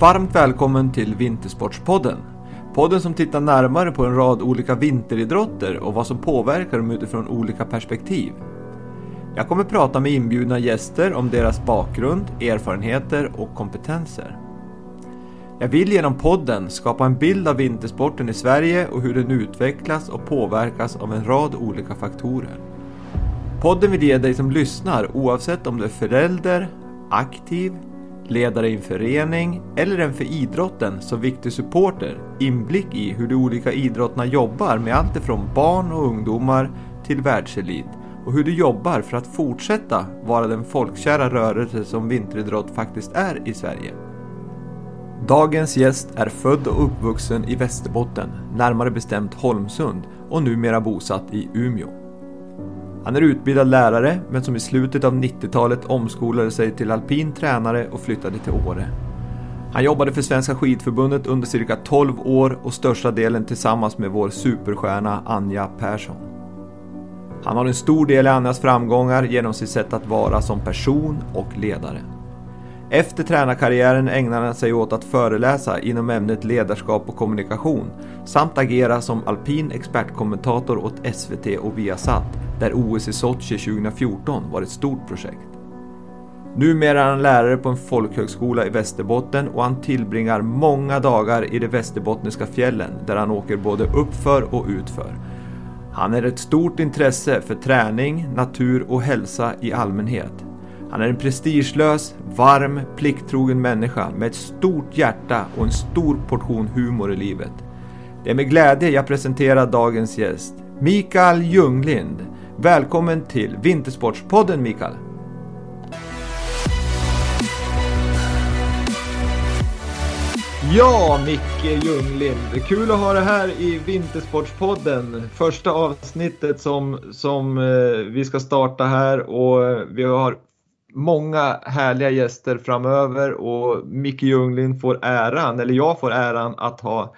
Varmt välkommen till Vintersportspodden. Podden som tittar närmare på en rad olika vinteridrotter och vad som påverkar dem utifrån olika perspektiv. Jag kommer prata med inbjudna gäster om deras bakgrund, erfarenheter och kompetenser. Jag vill genom podden skapa en bild av vintersporten i Sverige och hur den utvecklas och påverkas av en rad olika faktorer. Podden vill ge dig som lyssnar, oavsett om du är förälder, aktiv, ledare i en förening eller en för idrotten så viktig supporter, inblick i hur de olika idrotterna jobbar med allt ifrån barn och ungdomar till världselit och hur du jobbar för att fortsätta vara den folkkära rörelse som vinteridrott faktiskt är i Sverige. Dagens gäst är född och uppvuxen i Västerbotten, närmare bestämt Holmsund och numera bosatt i Umeå. Han är utbildad lärare men som i slutet av 90-talet omskolade sig till alpin tränare och flyttade till Åre. Han jobbade för Svenska skidförbundet under cirka 12 år och största delen tillsammans med vår superstjärna Anja Persson. Han har en stor del i Anjas framgångar genom sitt sätt att vara som person och ledare. Efter tränarkarriären ägnade han sig åt att föreläsa inom ämnet ledarskap och kommunikation samt agera som alpin expertkommentator åt SVT och Viasat där OS i Sochi 2014 var ett stort projekt. Numera är han lärare på en folkhögskola i Västerbotten och han tillbringar många dagar i de västerbottniska fjällen där han åker både uppför och utför. Han är ett stort intresse för träning, natur och hälsa i allmänhet. Han är en prestigelös, varm, plikttrogen människa med ett stort hjärta och en stor portion humor i livet. Det är med glädje jag presenterar dagens gäst, Mikael Ljunglind. Välkommen till Vintersportspodden Mikael! Ja, Micke Ljunglind. Kul att ha dig här i Vintersportspodden. Första avsnittet som, som eh, vi ska starta här och vi har många härliga gäster framöver och Micke Ljunglind får äran, eller jag får äran att ha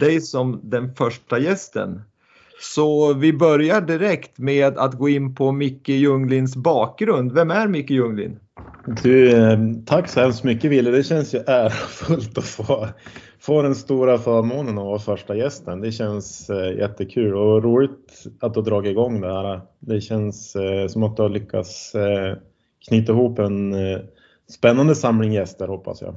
dig som den första gästen. Så vi börjar direkt med att gå in på Micke Ljunglinds bakgrund. Vem är Micke Ljunglind? Du, eh, tack så hemskt mycket Wille. Det känns ju ärofullt att få, få den stora förmånen att vara första gästen. Det känns eh, jättekul och roligt att du har dragit igång det här. Det känns eh, som att du har lyckats eh, knyta ihop en spännande samling gäster hoppas jag.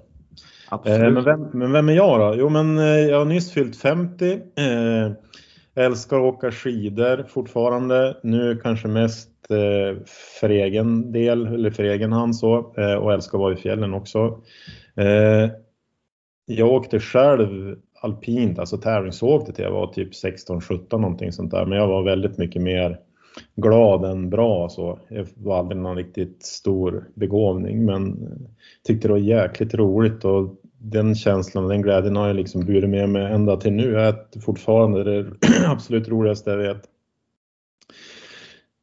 Absolut. Men vem, men vem är jag då? Jo men jag har nyss fyllt 50. Älskar att åka skidor fortfarande. Nu kanske mest eh, för egen del, eller för egen hand så. Eh, och älskar att vara i fjällen också. Eh, jag åkte själv alpint, alltså tävlingsåkte till jag var typ 16-17 någonting sånt där. Men jag var väldigt mycket mer glad än bra så. Jag var aldrig någon riktigt stor begåvning men tyckte det var jäkligt roligt och den känslan och den glädjen har jag liksom burit med mig ända till nu. Jag är fortfarande det absolut roligaste jag vet.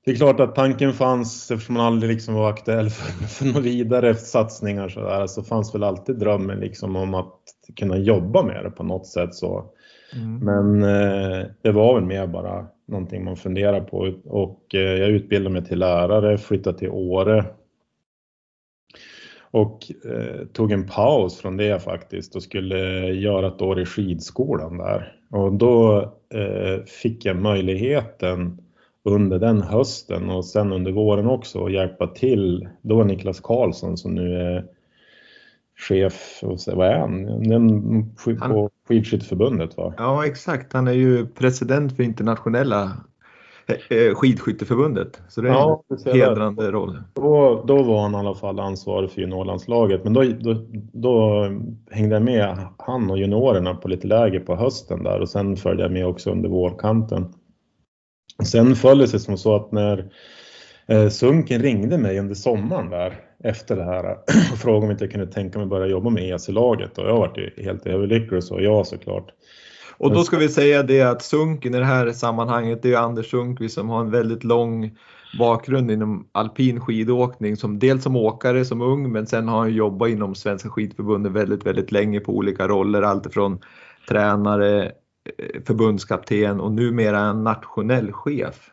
Det är klart att tanken fanns, eftersom man aldrig liksom var aktuell för, för några vidare satsningar så, där, så fanns väl alltid drömmen liksom om att kunna jobba med det på något sätt. Så. Mm. Men eh, det var väl mer bara någonting man funderar på och eh, jag utbildade mig till lärare, flyttade till Åre och eh, tog en paus från det faktiskt och skulle göra ett år i skidskolan där. Och då eh, fick jag möjligheten under den hösten och sen under våren också att hjälpa till. Då var Niklas Karlsson som nu är chef, och vad är han? Den, på Skidskytteförbundet va? Ja exakt, han är ju president för internationella Eh, eh, skidskytteförbundet. Så det är ja, en hedrande roll. Då, då var han i alla fall ansvarig för juniorlandslaget. Men då, då, då, hängde jag med han och juniorerna på lite läger på hösten där och sen följde jag med också under vårkanten. Sen föll det sig som så att när eh, Sunken ringde mig under sommaren där efter det här och frågade om inte jag kunde tänka mig att börja jobba med EC-laget och jag var ju helt överlycklig och så ja såklart. Och då ska vi säga det att Sunken i det här sammanhanget, det är Anders Sundqvist som har en väldigt lång bakgrund inom alpin skidåkning som dels som åkare som ung men sen har han jobbat inom Svenska skidförbundet väldigt, väldigt länge på olika roller, alltifrån tränare, eh, förbundskapten och numera en nationell chef.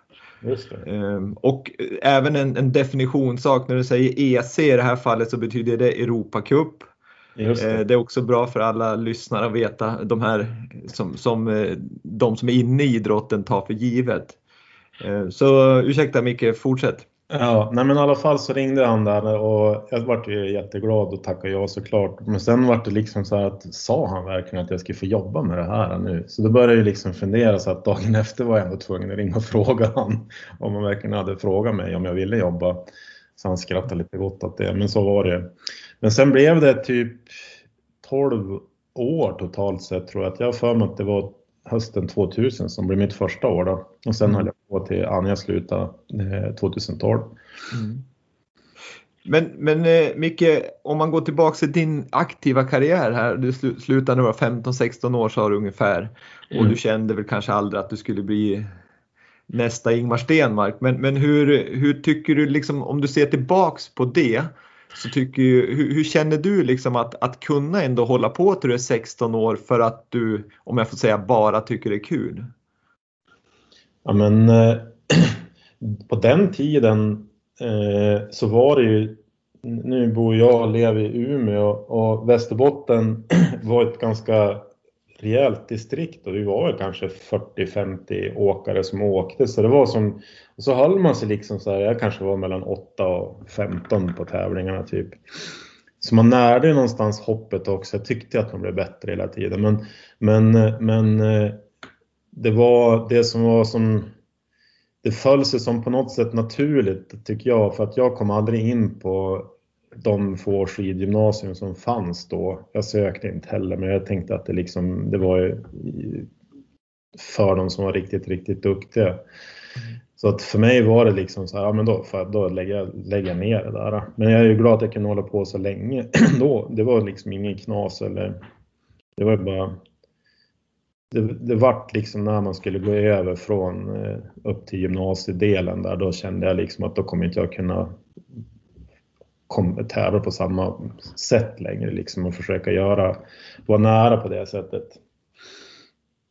Ehm, och även en, en definitionssak när du säger EC i det här fallet så betyder det Europacup Det. Eh, det. är också bra för alla lyssnare att veta de här som, som eh, de som är inne i idrotten tar för givet. Eh, så ursäkta Micke, fortsätt. Ja, nej men i alla fall så ringde han där och jag vart ju jätteglad och tackade ja såklart. Men sen vart det liksom så här att sa han verkligen att jag skulle få jobba med det här nu? Så då började jag liksom fundera så att dagen efter var jag ändå tvungen att ringa och fråga han om han verkligen hade frågat mig om jag ville jobba. Så han skrattade lite gott åt det, men så var det. Men sen blev det typ 12 år totalt sett tror jag. Jag har för mig att det var hösten 2000 som blev mitt första år då. Och sen mm. höll jag på till Anja slutade 2012. Mm. Men, men eh, Micke, om man går tillbaka till din aktiva karriär här. Du slutade när du var 15-16 år sa du ungefär. Och mm. du kände väl kanske aldrig att du skulle bli nästa Ingmar Stenmark. Men, men hur, hur tycker du, liksom, om du ser tillbaks på det, så tycker ju, hur, hur, känner du liksom att, att kunna ändå hålla på till du är 16 år för att du, om jag får säga bara tycker det är kul? Ja men eh, på den tiden eh, så var det ju, nu bor jag och lever i Umeå och Västerbotten var ett ganska rejält distrikt och vi var kanske 40-50 åkare som åkte så det var som och så höll man sig liksom så här, jag kanske var mellan 8 och 15 på tävlingarna typ. Så man närde ju någonstans hoppet också. Jag tyckte att man blev bättre hela tiden. Men, men, eh, men eh, det var det som var som det föll sig som på något sätt naturligt tycker jag för att jag kom aldrig in på de få skidgymnasium som fanns då. Jag sökte inte heller men jag tänkte att det liksom det var för de som var riktigt, riktigt duktiga. Så att för mig var det liksom så här, ja men då, för, då lägger, jag, lägger jag ner det där. Men jag är ju glad att jag kunde hålla på så länge då. Det var liksom ingen knas eller det var bara det, det vart liksom när man skulle gå över från eh, upp till gymnasiedelen där, då kände jag liksom att då kommer inte jag kunna kom, tävla på samma sätt längre liksom och försöka göra, vara nära på det sättet.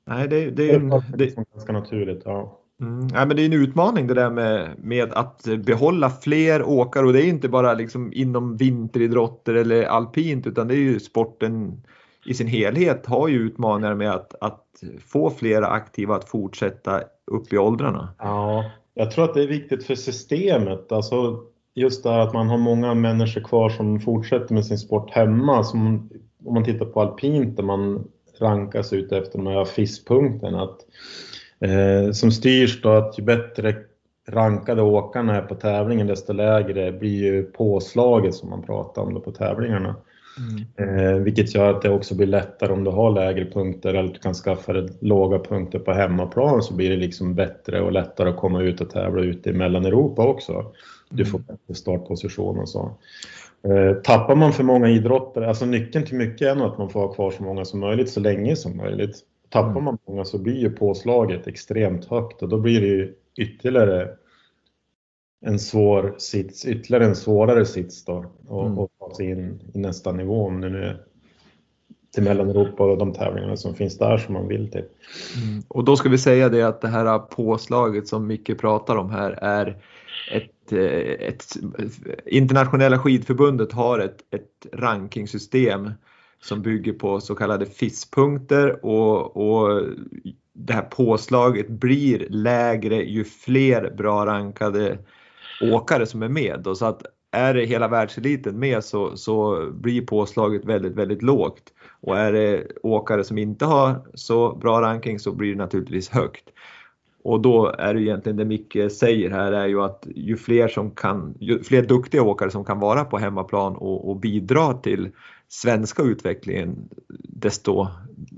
Nej, det, det är en, det, är ganska naturligt. Ja. Mm. Ja, men det är en utmaning det där med, med att behålla fler åkare och det är inte bara liksom inom vinteridrotter eller alpint utan det är ju sporten i sin helhet har ju utmaningar med att, att få flera aktiva att fortsätta upp i åldrarna. Ja, jag tror att det är viktigt för systemet. Alltså just det att man har många människor kvar som fortsätter med sin sport hemma. Som, om man tittar på alpint där man rankas ut efter de här FIS-punkterna eh, som styrs då att ju bättre rankade åkarna är på tävlingen desto lägre blir ju påslaget som man pratar om då på tävlingarna. Mm. Eh, vilket gör att det också blir lättare om du har lägre punkter eller du kan skaffa dig låga punkter på hemmaplan så blir det liksom bättre och lättare att komma ut och tävla ute i Mellaneuropa också. Du får mm. bättre startposition och så. Eh, tappar man för många idrottare, alltså nyckeln till mycket är nog att man får ha kvar så många som möjligt så länge som möjligt. Tappar mm. man många så blir ju påslaget extremt högt och då blir det ju ytterligare en svår sits, ytterligare en svårare sits då och, mm. och ta sig in i nästa nivå om det nu är till Mellaneuropa och de tävlingarna som finns där som man vill till. Mm. Och då ska vi säga det att det här påslaget som Micke pratar om här är ett, eh, ett internationella skidförbundet har ett, ett rankingsystem som bygger på så kallade FIS-punkter och, och det här påslaget blir lägre ju fler bra rankade åkare som är med. Då, så att är det hela världseliten med så, så blir påslaget väldigt, väldigt lågt. Och är det åkare som inte har så bra ranking så blir det naturligtvis högt. Och då är det egentligen det Micke säger här är ju att ju fler som kan, ju fler duktiga åkare som kan vara på hemmaplan och, och bidra till svenska utvecklingen, desto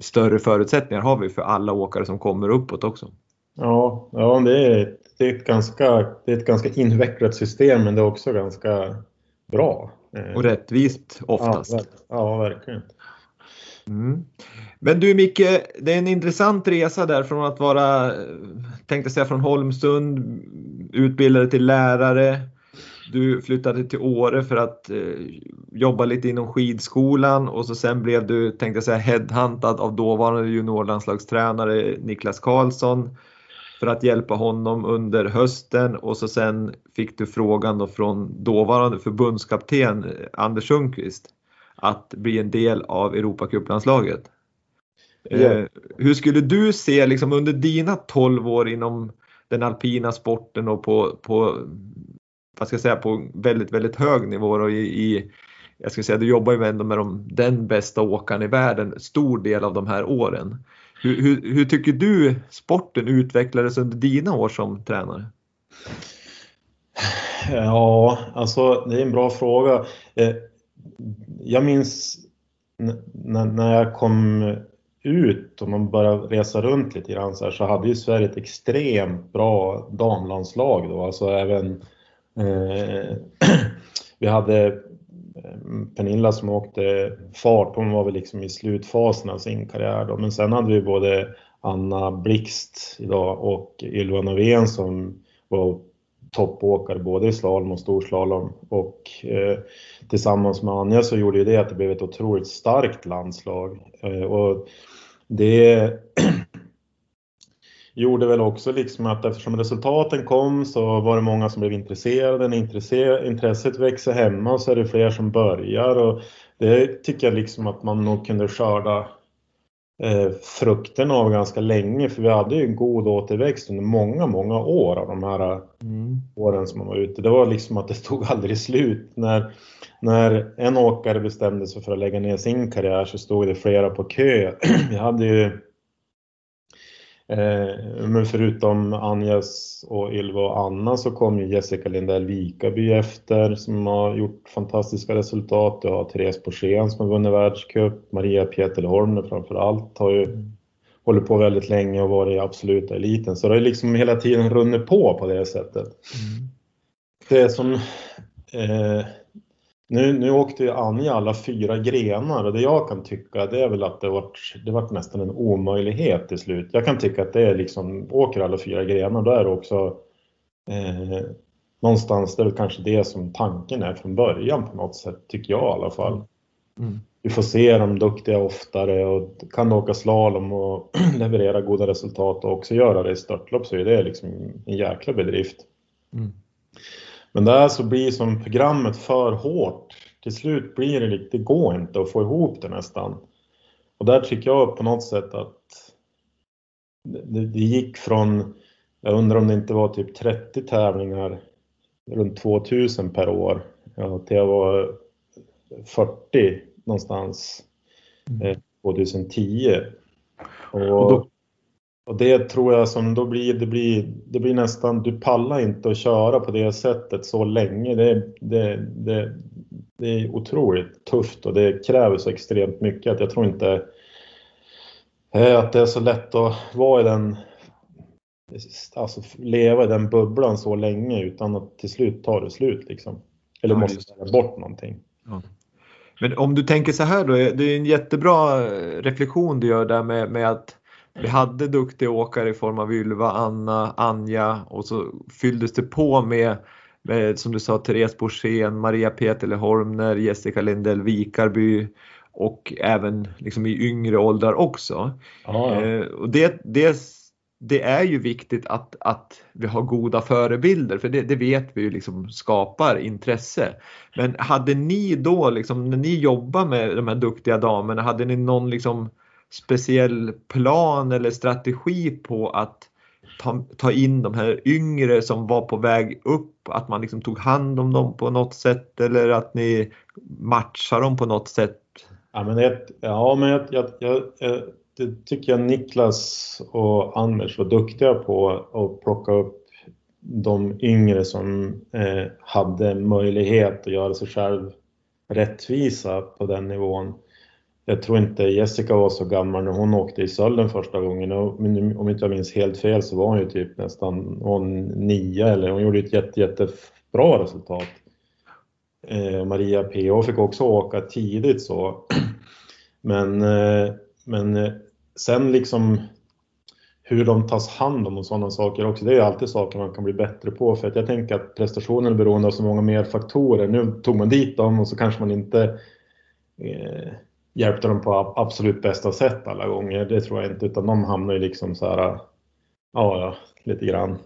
större förutsättningar har vi för alla åkare som kommer uppåt också. Ja, ja det, är, det, är ett ganska, det är ett ganska invecklat system men det är också ganska bra. Och rättvist oftast. Ja, ja verkligen. Mm. Men du Micke, det är en intressant resa där från att vara, tänkte säga från Holmsund, utbildade till lärare. Du flyttade till Åre för att eh, jobba lite inom skidskolan och så sen blev du, tänkte säga, headhuntad av dåvarande juniorlandslagstränare Niklas Karlsson för att hjälpa honom under hösten och så sen fick du frågan då från dåvarande förbundskapten Anders Sundqvist att bli en del av Europacuplandslaget. Eh, hur skulle du se liksom under dina 12 år inom den alpina sporten och på, på vad ska jag säga, på väldigt, väldigt hög nivå och i, i jag ska säga, du jobbar ju ändå med de, den bästa åkaren i världen stor del av de här åren. Hur, hur, hur tycker du sporten utvecklades under dina år som tränare? Ja, alltså det är en bra fråga. Eh, jag minns när jag kom ut och man började resa runt lite grann så, här, så hade ju Sverige ett extremt bra damlandslag då. Alltså även eh, vi hade Pernilla som åkte fart, hon var väl liksom i slutfasen av sin karriär då. Men sen hade vi både Anna Blixt idag och Ylva Norén som var toppåkare både i slalom och storslalom. Och eh, tillsammans med Anja så gjorde ju det att det blev ett otroligt starkt landslag. Eh, och det gjorde väl också liksom att eftersom resultaten kom så var det många som blev intresserade. När intresse- intresset växer hemma så är det fler som börjar. Och det tycker jag liksom att man nog kunde skörda eh, frukterna av ganska länge. För vi hade ju en god återväxt under många, många år av de här åren som man var ute. Det var liksom att det stod aldrig slut. När, när en åkare bestämde sig för att lägga ner sin karriär så stod det flera på kö. Vi hade ju Eh, men förutom Anjas och Ylva och Anna så kom ju Jessica Lindell Vikaby efter som har gjort fantastiska resultat. Du har Therese Borssén som har vunnit världscup. Maria Pietelholm framför allt har ju hållit på väldigt länge och varit i absoluta eliten. Så det har ju liksom hela tiden runnit på på det sättet. Det som eh, nu, nu åkte ju Anja alla fyra grenar och det jag kan tycka det är väl att det vart, det vart nästan en omöjlighet till slut. Jag kan tycka att det är liksom, åker alla fyra grenar då är det också eh, någonstans det är väl kanske det som tanken är från början på något sätt, tycker jag i alla fall. Mm. Vi får se dem duktiga oftare och kan du åka slalom och leverera goda resultat och också göra det i störtlopp så är det liksom en jäkla bedrift. Mm. Men där så blir som programmet för hårt. Till slut blir det lite, det går inte att få ihop det nästan. Och där tycker jag på något sätt att det, det gick från, jag undrar om det inte var typ 30 tävlingar runt 2000 per år ja, till jag var 40 någonstans eh, 2010. Och, Och då- och det tror jag som då blir, det blir, det blir nästan, du pallar inte att köra på det sättet så länge. Det, det, det, det är otroligt tufft och det kräver så extremt mycket att jag tror inte eh, att det är så lätt att vara i den, alltså leva i den bubblan så länge utan att till slut tar det slut liksom. Eller Ja, måste just välja bort någonting. Men om du tänker så här då, det är en jättebra eh, reflektion du gör där med, med att vi hade duktiga åkare i form av Ylva, Anna, Anja och så fylldes det på med, med som du sa, Therese Borssén, Maria Petele Holmner, Jessica Lindell Vikarby och även liksom i yngre åldrar också. Ja, ja. Eh, och det, det, det är ju viktigt att, att vi har goda förebilder för det, det vet vi ju liksom skapar intresse. Men hade ni då, liksom, när ni jobbar med de här duktiga damerna, hade ni någon liksom speciell plan eller strategi på att ta, ta in de här yngre som var på väg upp, att man liksom tog hand om dem på något sätt eller att ni matchar dem på något sätt? Ja, men, det, ja, men jag, jag, jag, jag, det tycker jag Niklas och Anders var duktiga på att plocka upp de yngre som eh, hade möjlighet att göra sig själv rättvisa på den nivån. Jag tror inte Jessica var så gammal när hon åkte i Sölden första gången. Om inte jag minns helt fel så var hon ju typ nästan hon nio eller hon gjorde ett jätte, jättebra resultat. Eh, Maria PH fick också åka tidigt så. Men, eh, men eh, sen liksom hur de tas hand om och sådana saker också. Det är alltid saker man kan bli bättre på för att jag tänker att prestationen är beroende av så många mer faktorer. Nu tog man dit dem och så kanske man inte eh, hjälpte dem på absolut bästa sätt alla gånger. Det tror jag inte utan de hamnar ju liksom så här, ja, ja lite grann.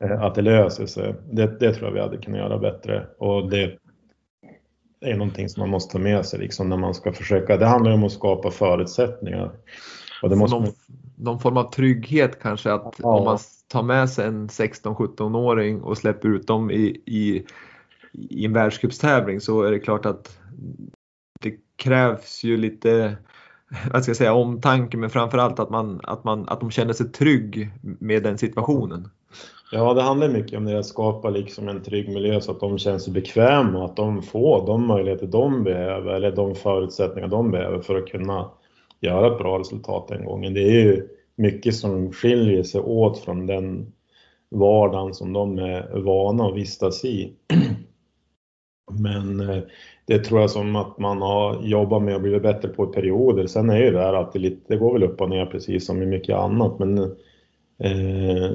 Eh, Att det löser sig. Det, det tror jag vi hade kunnat göra bättre och det är någonting som man måste ta med sig liksom, när man ska försöka. Det handlar om att skapa förutsättningar. Och det måste... någon, någon form av trygghet kanske att ja. om man tar med sig en 16-17-åring och släpper ut dem i, i, i en världscupstävling så är det klart att krävs ju lite vad ska jag säga, omtanke men framförallt att, man, att, man, att de känner sig trygg med den situationen. Ja, det handlar mycket om det att skapa liksom en trygg miljö så att de känner sig bekväma och att de får de möjligheter de behöver eller de förutsättningar de behöver för att kunna göra ett bra resultat den gången. Det är ju mycket som skiljer sig åt från den vardagen som de är vana att vistas i. Men eh, det tror jag som att man har jobbat med och blivit bättre på i perioder. Sen är ju det här alltid lite, det går väl upp och ner precis som i mycket annat men eh,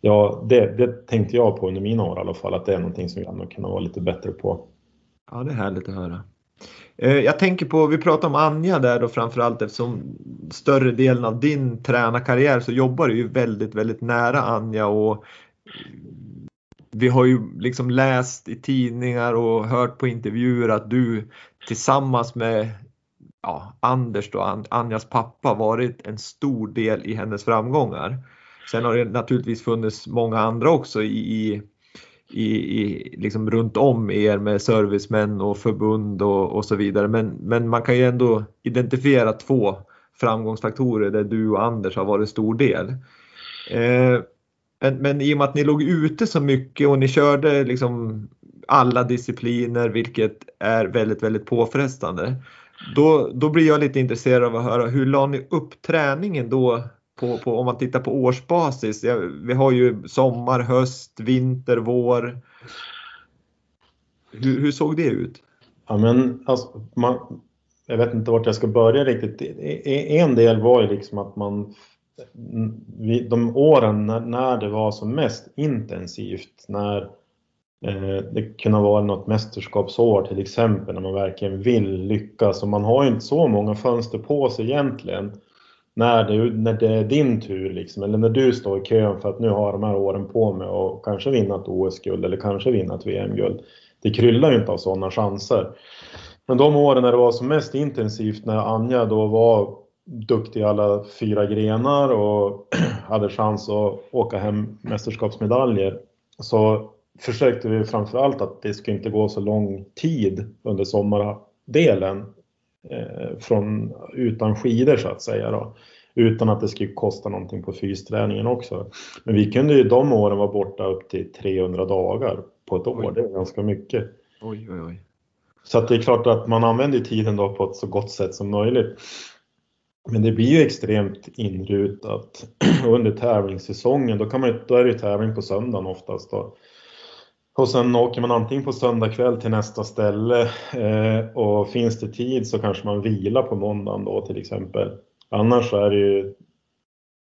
ja, det, det, tänkte jag på under mina år i alla fall att det är någonting som jag nog kan vara lite bättre på. Ja, det är härligt att höra. Eh, jag tänker på, vi pratar om Anja där då framförallt eftersom större delen av din tränarkarriär så jobbar du ju väldigt, väldigt nära Anja och vi har ju liksom läst i tidningar och hört på intervjuer att du tillsammans med ja, Anders då, Anjas pappa, varit en stor del i hennes framgångar. Sen har det naturligtvis funnits många andra också i, i, i liksom runt om er med servicemän och förbund och, och så vidare. Men, men man kan ju ändå identifiera två framgångsfaktorer där du och Anders har varit stor del. Eh, men, men i och med att ni låg ute så mycket och ni körde liksom alla discipliner vilket är väldigt, väldigt påfrestande. Då, då blir jag lite intresserad av att höra hur la ni upp träningen då på, på, om man tittar på årsbasis? Ja, vi har ju sommar, höst, vinter, vår. Hur, hur såg det ut? Ja, men alltså, man, jag vet inte vart jag ska börja riktigt. E, e, en del var ju liksom att man Mm, de åren när, när det var som mest intensivt, när eh, det kunde vara något mästerskapsår till exempel, när man verkligen vill lyckas och man har ju inte så många fönster på sig egentligen när det, när det är din tur liksom, eller när du står i kön för att nu har de här åren på mig och kanske vinna ett OS-guld eller kanske vinna ett VM-guld. Det kryllar ju inte av sådana chanser. Men de åren när det var som mest intensivt, när Anja då var duktig i alla fyra grenar och hade chans att åka hem mästerskapsmedaljer, så försökte vi framförallt att det skulle inte gå så lång tid under sommardelen eh, från, utan skidor så att säga. Då. Utan att det skulle kosta någonting på fysträningen också. Men vi kunde ju de åren vara borta upp till 300 dagar på ett år. Oj. Det är ganska mycket. Oj, oj, oj. Så det är klart att man använder tiden då på ett så gott sätt som möjligt. Men det blir ju extremt inrutat under tävlingssäsongen. Då, kan man, då är det ju tävling på söndagen oftast. Då. Och sen åker man antingen på söndag kväll till nästa ställe eh, och finns det tid så kanske man vilar på måndagen då till exempel. Annars är det ju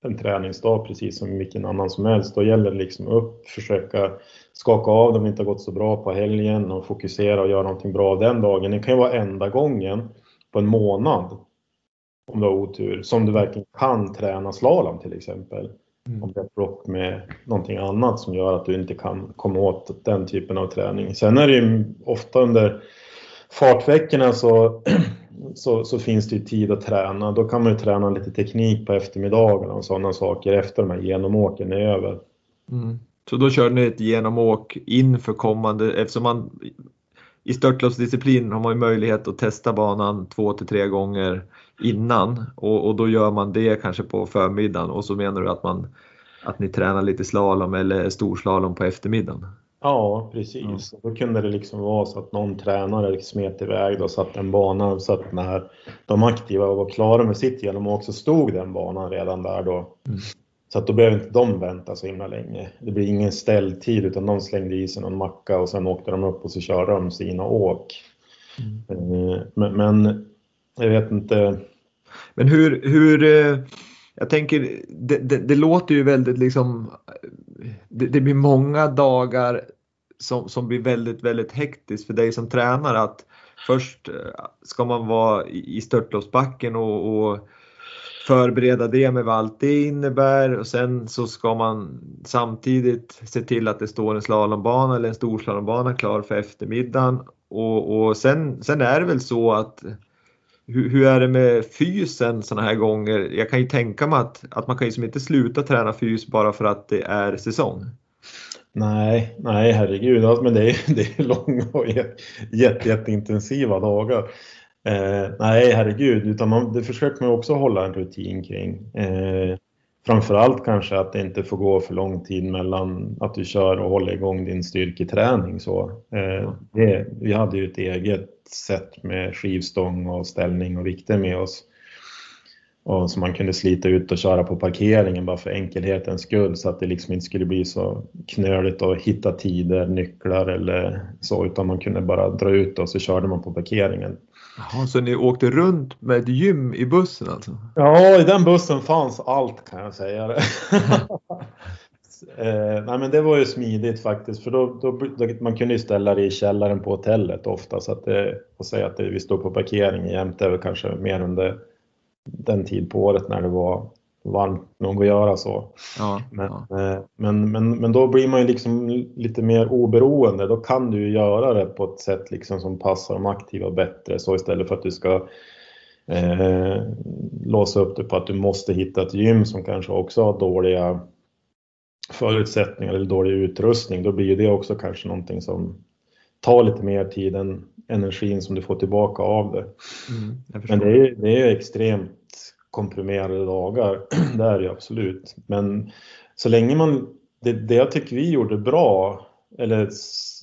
en träningsdag precis som vilken annan som helst. Då gäller det liksom upp, försöka skaka av dem inte har gått så bra på helgen och fokusera och göra någonting bra den dagen. Det kan ju vara enda gången på en månad om du har otur, som du verkligen kan träna slalom till exempel. Mm. Om det är block med någonting annat som gör att du inte kan komma åt den typen av träning. Sen är det ju ofta under fartveckorna så, så, så, finns det ju tid att träna. Då kan man ju träna lite teknik på eftermiddagarna och sådana saker efter de här genomåken är över. Mm. Så då kör ni ett genomåk inför kommande, eftersom man i störtloppsdisciplin har man ju möjlighet att testa banan två till tre gånger innan och, och då gör man det kanske på förmiddagen och så menar du att, man, att ni tränar lite slalom eller storslalom på eftermiddagen? Ja, precis. Ja. Då kunde det liksom vara så att någon tränare smet iväg och satte en bana så att när de aktiva var klara med sitt genom så stod den banan redan där då. Mm. Så att då behöver inte de vänta så himla länge. Det blir ingen ställtid utan de slängde i sig någon macka och sen åkte de upp och så körde de sina åk. Mm. Eh, men, men, jag vet inte. Men hur, hur eh, jag tänker, det, det, det låter ju väldigt liksom, det, det, blir många dagar som, som blir väldigt, väldigt hektiskt för dig som tränare att först eh, ska man vara i störtloppsbacken och, och förbereda det med vad allt det innebär och sen så ska man samtidigt se till att det står en slalombana eller en storslalombana klar för eftermiddagen och, och sen, sen är det väl så att hur, hur är det med fysen sådana här gånger? Jag kan ju tänka mig att, att man kan ju liksom inte sluta träna fys bara för att det är säsong. Nej, nej herregud, alltså, men det är, det är långa och jätte, jätteintensiva dagar. Eh, nej, herregud, utan man, det försöker man också hålla en rutin kring. Eh, framförallt kanske att det inte får gå för lång tid mellan att du kör och håller igång din styrketräning. Så, eh, det, vi hade ju ett eget sätt med skivstång och ställning och vikter med oss. Och som man kunde slita ut och köra på parkeringen bara för enkelhetens skull så att det liksom inte skulle bli så knöligt att hitta tider, nycklar eller så utan man kunde bara dra ut och så körde man på parkeringen. Jaha, så ni åkte runt med ett gym i bussen alltså? Ja, i den bussen fanns allt kan jag säga. Eh, nej, men det var ju smidigt faktiskt för då, då, då, man kunde ju ställa det i källaren på hotellet ofta så att det, och säga att det, vi står på parkeringen jämte väl kanske mer under den tid på året när det var varmt nog att göra så. Ja, men, ja. Eh, men, men, men då blir man ju liksom lite mer oberoende. Då kan du göra det på ett sätt liksom som passar de aktiva bättre. Så istället för att du ska eh, låsa upp det på att du måste hitta ett gym som kanske också har dåliga förutsättningar eller dålig utrustning. Då blir det också kanske någonting som tar lite mer tid än energin som du får tillbaka av det. Mm, men det är, det är extremt komprimerade dagar, det är det absolut. Men så länge man, det, det jag tycker vi gjorde bra, eller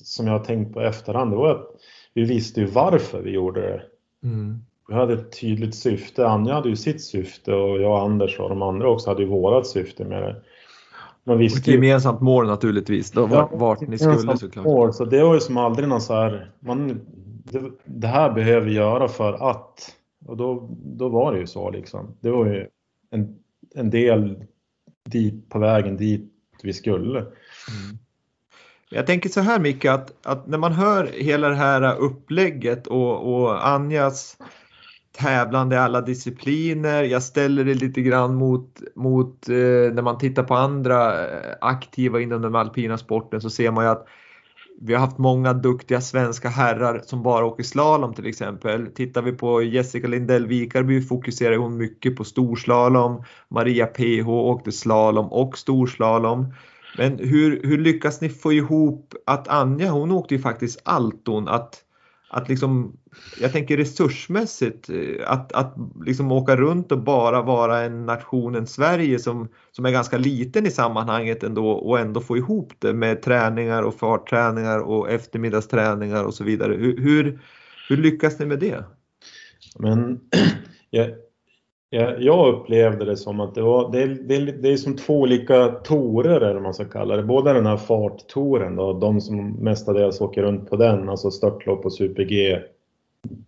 som jag har tänkt på efterhand, det var att vi visste ju varför vi gjorde det. Mm. Vi hade ett tydligt syfte. Anja hade ju sitt syfte och jag, Anders och de andra också hade ju vårat syfte med det. Man visste och ett gemensamt mål naturligtvis, då, ja, vart ni skulle såklart. Mål, så det var ju som aldrig någon så här, man, det, det här behöver vi göra för att och då, då var det ju så liksom. Det var ju en, en del dit, på vägen dit vi skulle. Mm. Jag tänker så här Micke, att, att, när man hör hela det här upplägget och, och Anjas tävlande i alla discipliner. Jag ställer det lite grann mot, mot eh, när man tittar på andra eh, aktiva inom den alpina sporten så ser man ju att vi har haft många duktiga svenska herrar som bara åker slalom till exempel. Tittar vi på Jessica Lindell Vikarby fokuserar hon mycket på storslalom. Maria PH åkte slalom och storslalom. Men hur, hur lyckas ni få ihop att Anja, hon åkte ju faktiskt Alton, att att liksom, jag tänker resursmässigt, eh, att, att liksom åka runt och bara vara en nationen Sverige som, som är ganska liten i sammanhanget ändå och ändå få ihop det med träningar och fartträningar och eftermiddagsträningar och så vidare. Hur, hur, hur lyckas ni med det? Men jag, jag upplevde det som att det var, det, det, det är som två olika torer eller man ska kalla det. Både den här farttoren då, de som mestadels åker runt på den, alltså störtlopp och super-G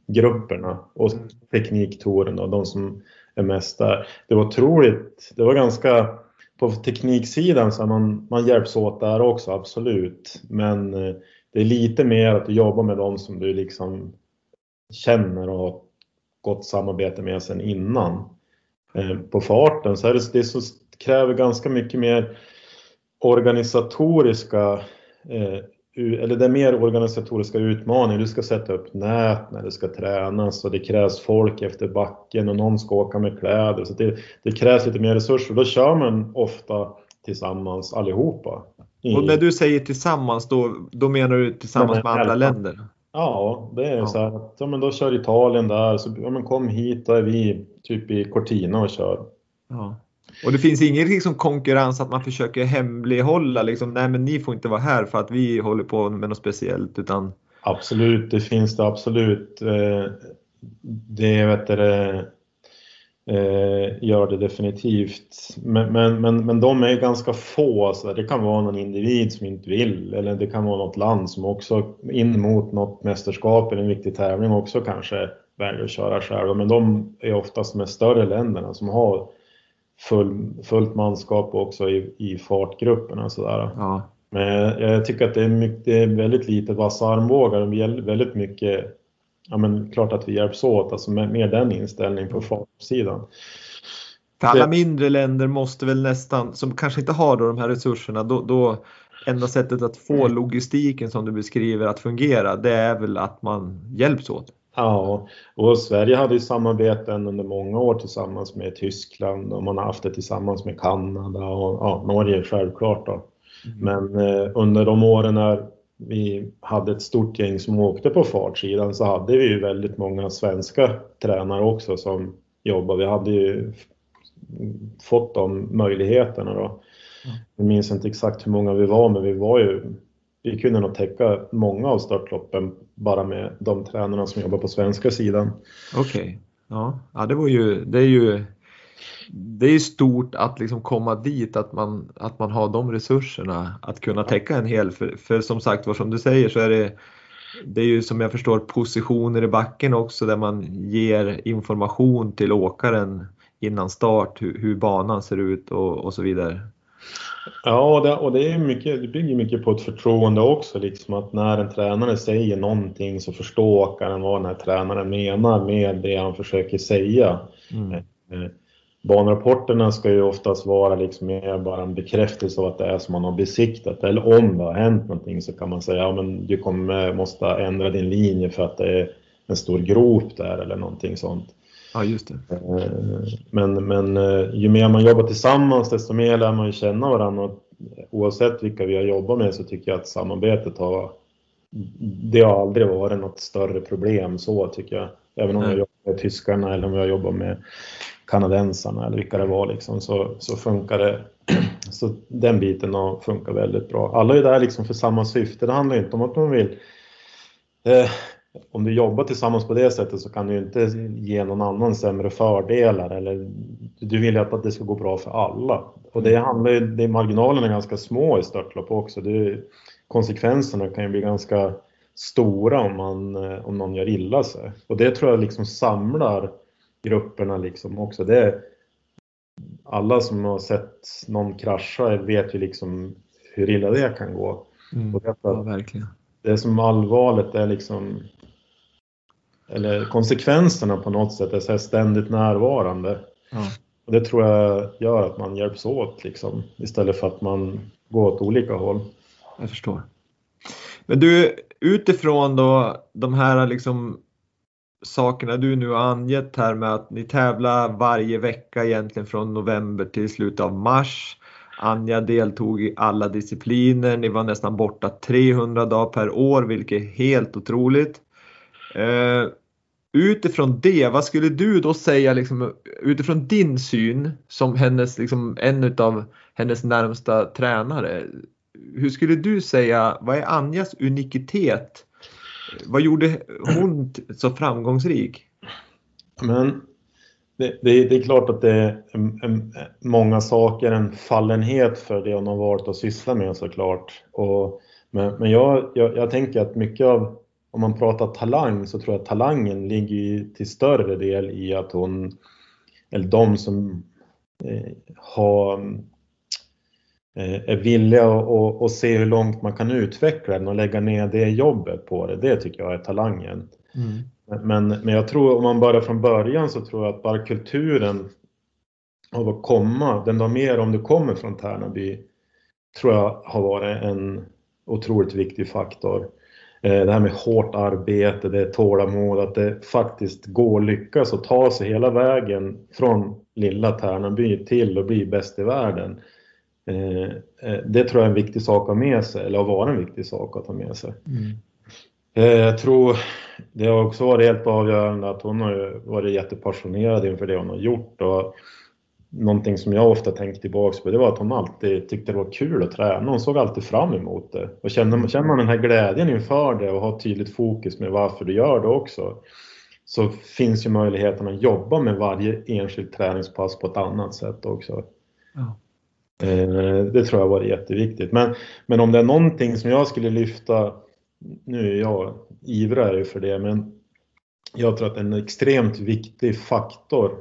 grupperna och tekniktoren då, de som är mest där. Det var otroligt, det var ganska, på tekniksidan så man, man hjälps åt där också, absolut. Men eh, det är lite mer att du jobbar med dem som du liksom känner och gott samarbete med sen innan. Eh, på farten så är det, det så, kräver ganska mycket mer organisatoriska eh, eller det är mer organisatoriska utmaningar. Du ska sätta upp nät när det ska tränas och det krävs folk efter backen och någon ska åka med kläder. Så det, det krävs lite mer resurser. Då kör man ofta tillsammans allihopa. Och när du säger tillsammans då, då menar du tillsammans med andra länder? Ja, det är ja. så här att ja, men då kör Italien där, så ja, men kom hit, då är vi typ i Cortina och kör. Ja. Och det finns ingen liksom konkurrens att man försöker hemlighålla liksom, nej men ni får inte vara här för att vi håller på med något speciellt utan Absolut, det finns det absolut. Eh, det vet du, eh, gör det definitivt. Men, men, men, men de är ganska få. Alltså. Det kan vara någon individ som inte vill eller det kan vara något land som också in mot något mästerskap eller en viktig tävling också kanske väljer att köra själva. Men de är oftast de större länderna som har full, fullt manskap också i, i fartgrupperna. Sådär. Ja. Men jag tycker att det är, mycket, det är väldigt lite vassa armbågar och väldigt mycket ja men klart att vi hjälps åt, alltså med, med den inställningen på fartsidan. För alla mindre länder måste väl nästan, som kanske inte har då de här resurserna, då, då enda sättet att få logistiken som du beskriver att fungera, det är väl att man hjälps åt? Ja, och Sverige hade ju samarbeten under många år tillsammans med Tyskland och man har haft det tillsammans med Kanada och ja, Norge självklart. Då. Mm. Men eh, under de åren när vi hade ett stort gäng som åkte på fartsidan så hade vi ju väldigt många svenska tränare också som jobbade. Vi hade ju fått de möjligheterna då. Jag minns inte exakt hur många vi var, men vi var ju vi kunde nog täcka många av startloppen bara med de tränarna som jobbar på svenska sidan. Okej, okay. ja. ja, det var ju, det är ju det är stort att liksom komma dit, att man, att man har de resurserna att kunna täcka en hel. För, för som sagt var som du säger så är det, det är ju som jag förstår positioner i backen också där man ger information till åkaren innan start hur, hur banan ser ut och, och så vidare. Ja, och det, och det, är mycket, det bygger mycket på ett förtroende också, liksom att när en tränare säger någonting så förstår åkaren vad den här tränaren menar med det han försöker säga. Mm. Banrapporterna ska ju oftast vara liksom mer bara en bekräftelse av att det är som man har besiktat. Eller om det har hänt någonting så kan man säga ja, men du kommer, måste ändra din linje för att det är en stor grop där eller någonting sånt. Ja, just det. Eh, men, men eh, ju mer man jobbar tillsammans desto mer lär man ju känna varandra. Oavsett vilka vi har jobbat med så tycker jag att samarbetet har det har aldrig varit något större problem så tycker jag. Även om jag jobbar med tyskarna eller om jag jobbar med kanadensarna eller vilka det var liksom, så, så funkar det. Så den biten har funkat väldigt bra. Alla är där liksom för samma syfte. Det handlar inte om att man vill eh, om du jobbar tillsammans på det sättet så kan du inte ge någon annan sämre fördelar eller du vill ju att det ska gå bra för alla. Och det handlar ju, det, marginalerna är ganska små i störtlopp också. Det, konsekvenserna kan ju bli ganska stora om, man, eh, om någon gör illa sig. Och det tror jag liksom samlar grupperna liksom också. Det, alla som har sett någon krascha vet ju liksom hur illa det kan gå. Mm, det, ja, verkligen. det som allvarligt är liksom eller konsekvenserna på något sätt är så ständigt närvarande. Ja. Och det tror jag gör att man hjälps åt liksom, istället för att man går åt olika håll. Jag förstår. Men du, utifrån då de här liksom sakerna du nu har angett här med att ni tävlar varje vecka egentligen från november till slutet av mars. Anja deltog i alla discipliner, ni var nästan borta 300 dagar per år vilket är helt otroligt. Eh, utifrån det, vad skulle du då säga liksom, utifrån din syn som hennes, liksom, en av hennes närmsta tränare? Hur skulle du säga, vad är Anjas unikitet? Vad gjorde hon så framgångsrik? Men det, det, det, är klart att det är en, en, många saker, en fallenhet för det hon har valt att syssla med såklart. Och, men men jag, jag, jag tänker att mycket av om man pratar talang så tror jag att talangen ligger till större del i att hon, eller de som eh, har, är villiga att, att se hur långt man kan utveckla den och lägga ner det jobbet på det. Det tycker jag är talangen. Mm. Men, men jag tror om man börjar från början så tror jag att bara kulturen av att komma, den där mer om du kommer från Tärnaby, tror jag har varit en otroligt viktig faktor. Eh, det här med hårt arbete, det är tålamod, att det faktiskt går att lyckas och ta sig hela vägen från lilla Tärnaby till att bli bäst i världen. Eh, eh, det tror jag är en viktig sak att ha med sig, eller har varit en viktig sak att ha med sig. Mm. Jag tror det har också varit helt avgörande att hon har varit jättepassionerad inför det hon har gjort. Och någonting som jag ofta tänker tillbaka på det var att hon alltid tyckte det var kul att träna. Hon såg alltid fram emot det. Och känner, känner man den här glädjen inför det och har tydligt fokus med varför du gör det också så finns ju möjligheten att jobba med varje enskilt träningspass på ett annat sätt också. Ja. Eh, det tror jag var jätteviktigt. Men, men om det är någonting som jag skulle lyfta, nu är jag ivrar för det, men jag tror att en extremt viktig faktor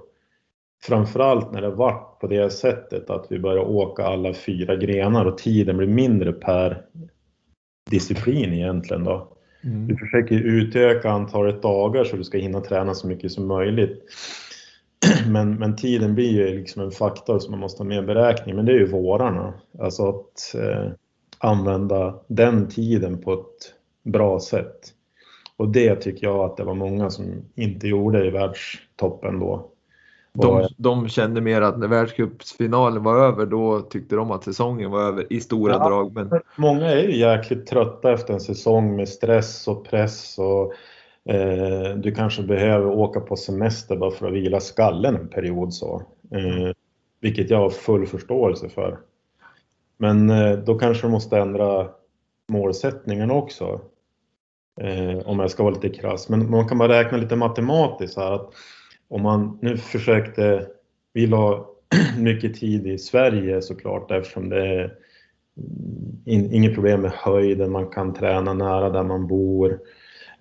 framförallt när det vart på det sättet att vi började åka alla fyra grenar och tiden blir mindre per disciplin egentligen då. Mm. Du försöker utöka antalet dagar så du ska hinna träna så mycket som möjligt. Men, men tiden blir ju liksom en faktor som man måste ha med i beräkning, men det är ju vårarna. Alltså att eh, använda den tiden på ett bra sätt. Och det tycker jag att det var många som inte gjorde i världstoppen då. De, de kände mer att när världscupsfinalen var över då tyckte de att säsongen var över i stora ja, drag. Men... Många är ju jäkligt trötta efter en säsong med stress och press och du kanske behöver åka på semester bara för att vila skallen en period så. Eh, vilket jag har full förståelse för. Men eh, då kanske de måste ändra målsättningen också. Eh, om jag ska vara lite krass. Men man kan bara räkna lite matematiskt här att om man nu försökte, vi la mycket tid i Sverige såklart eftersom det är in, inget problem med höjden, man kan träna nära där man bor.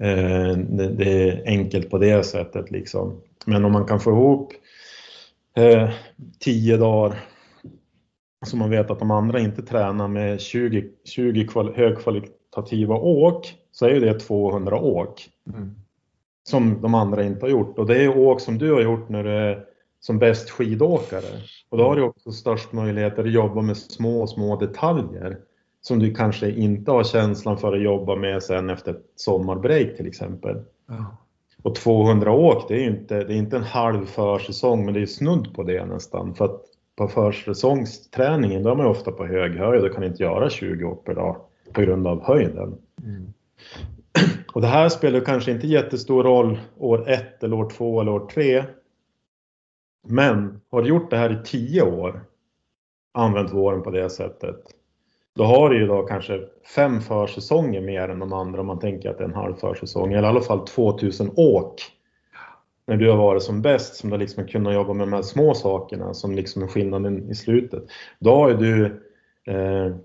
Eh, det, det, är enkelt på det sättet liksom. Men om man kan få ihop eh, tio dagar så man vet att de andra inte tränar med 20, 20 kval, högkvalitativa åk så är det 200 åk. Mm. Som de andra inte har gjort och det är åk som du har gjort när du är som bäst skidåkare. Och då har du också störst möjligheter att jobba med små, små detaljer som du kanske inte har känslan för att jobba med sen efter ett sommarbreak till exempel. Ja. Och 200 åk, det är inte, det är inte en halv försäsong, men det är snudd på det nästan. För att på försäsongsträningen, då är man ofta på hög höjd och kan inte göra 20 åk per dag på grund av höjden. Mm. Och det här spelar kanske inte jättestor roll år ett eller år två eller år tre. Men har du gjort det här i tio år, använt våren på det sättet, då har du ju då kanske fem försäsonger mer än de andra om man tänker att det är en halv försäsong, eller i alla fall 2000 åk när du har varit som bäst, som du liksom kunnat jobba med de här små sakerna som liksom är skillnaden i slutet. Då har ju du eh,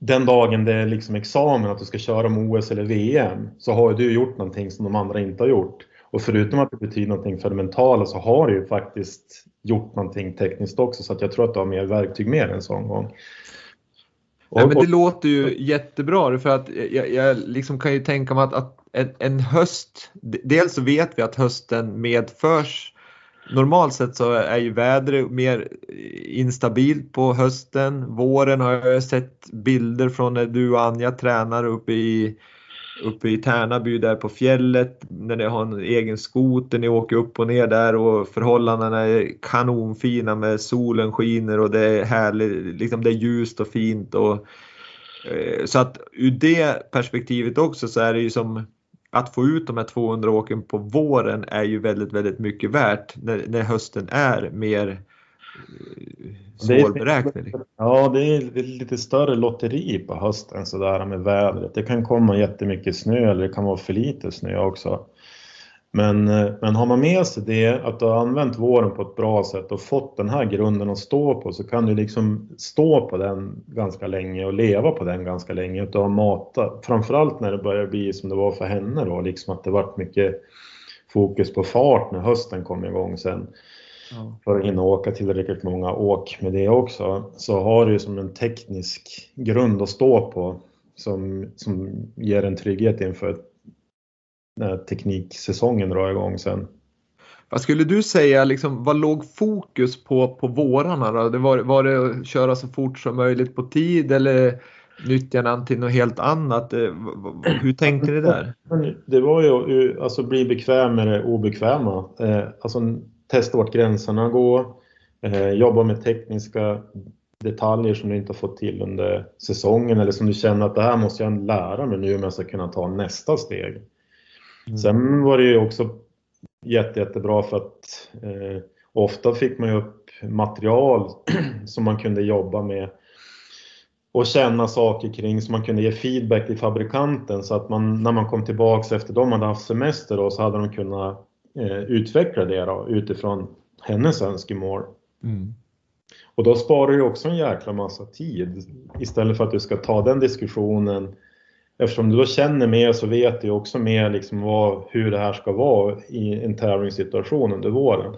den dagen det är liksom examen, att du ska köra med OS eller VM, så har du gjort någonting som de andra inte har gjort. Och förutom att det betyder någonting för det mentala så har du ju faktiskt gjort någonting tekniskt också, så att jag tror att du har mer verktyg med en sån gång. Och, Nej, men det låter ju jättebra för att jag, jag liksom kan ju tänka mig att, att en, en, höst, dels så vet vi att hösten medförs Normalt sett så är ju vädret mer instabilt på hösten. Våren har jag sett bilder från när du och Anja tränar uppe i, uppe i Tärnaby där på fjället. När ni har en egen skoter, ni åker upp och ner där och förhållandena är kanonfina med solen skiner och det är härligt, liksom det är ljust och fint. Och, eh, så att ur det perspektivet också så är det ju som att få ut de här 200 åken på våren är ju väldigt, väldigt mycket värt när, när hösten är mer eh, svårberäknelig. Ja, det är lite större lotteri på hösten sådär med vädret. Det kan komma jättemycket snö eller det kan vara för lite snö också. Men, eh, men har man med sig det, att du har använt våren på ett bra sätt och fått den här grunden att stå på så kan du liksom stå på den ganska länge och leva på den ganska länge att mata. Framförallt när det börjar bli som det var för henne då, liksom att det varit mycket fokus på fart när hösten kom igång sen. Ja. För att hinna åka tillräckligt många åk med det också. Så har du som en teknisk grund att stå på som, som ger en trygghet inför när tekniksäsongen drar igång sen. Vad skulle du säga, liksom, vad låg fokus på på vårarna? Då? Det var, var det att köra så fort som möjligt på tid eller nyttja den till något helt annat? Eh, hur tänkte ni där? Det var ju alltså bli bekväm med det obekväma. Eh, alltså testa vart gränserna går, eh, jobba med tekniska detaljer som du inte har fått till under säsongen eller som du känner att det här måste jag lära mig nu om jag ska kunna ta nästa steg. Mm. Sen var det ju också jätte, jättebra för att eh, ofta fick man ju upp material som man kunde jobba med och känna saker kring så man kunde ge feedback till fabrikanten så att man när man kom tillbaks efter de hade haft semester då, så hade de kunnat eh, utveckla det då, utifrån hennes önskemål. Mm. Och då sparar du också en jäkla massa tid istället för att du ska ta den diskussionen eftersom du då känner mer så vet du också mer liksom vad, hur det här ska vara i en tävlingssituation under våren.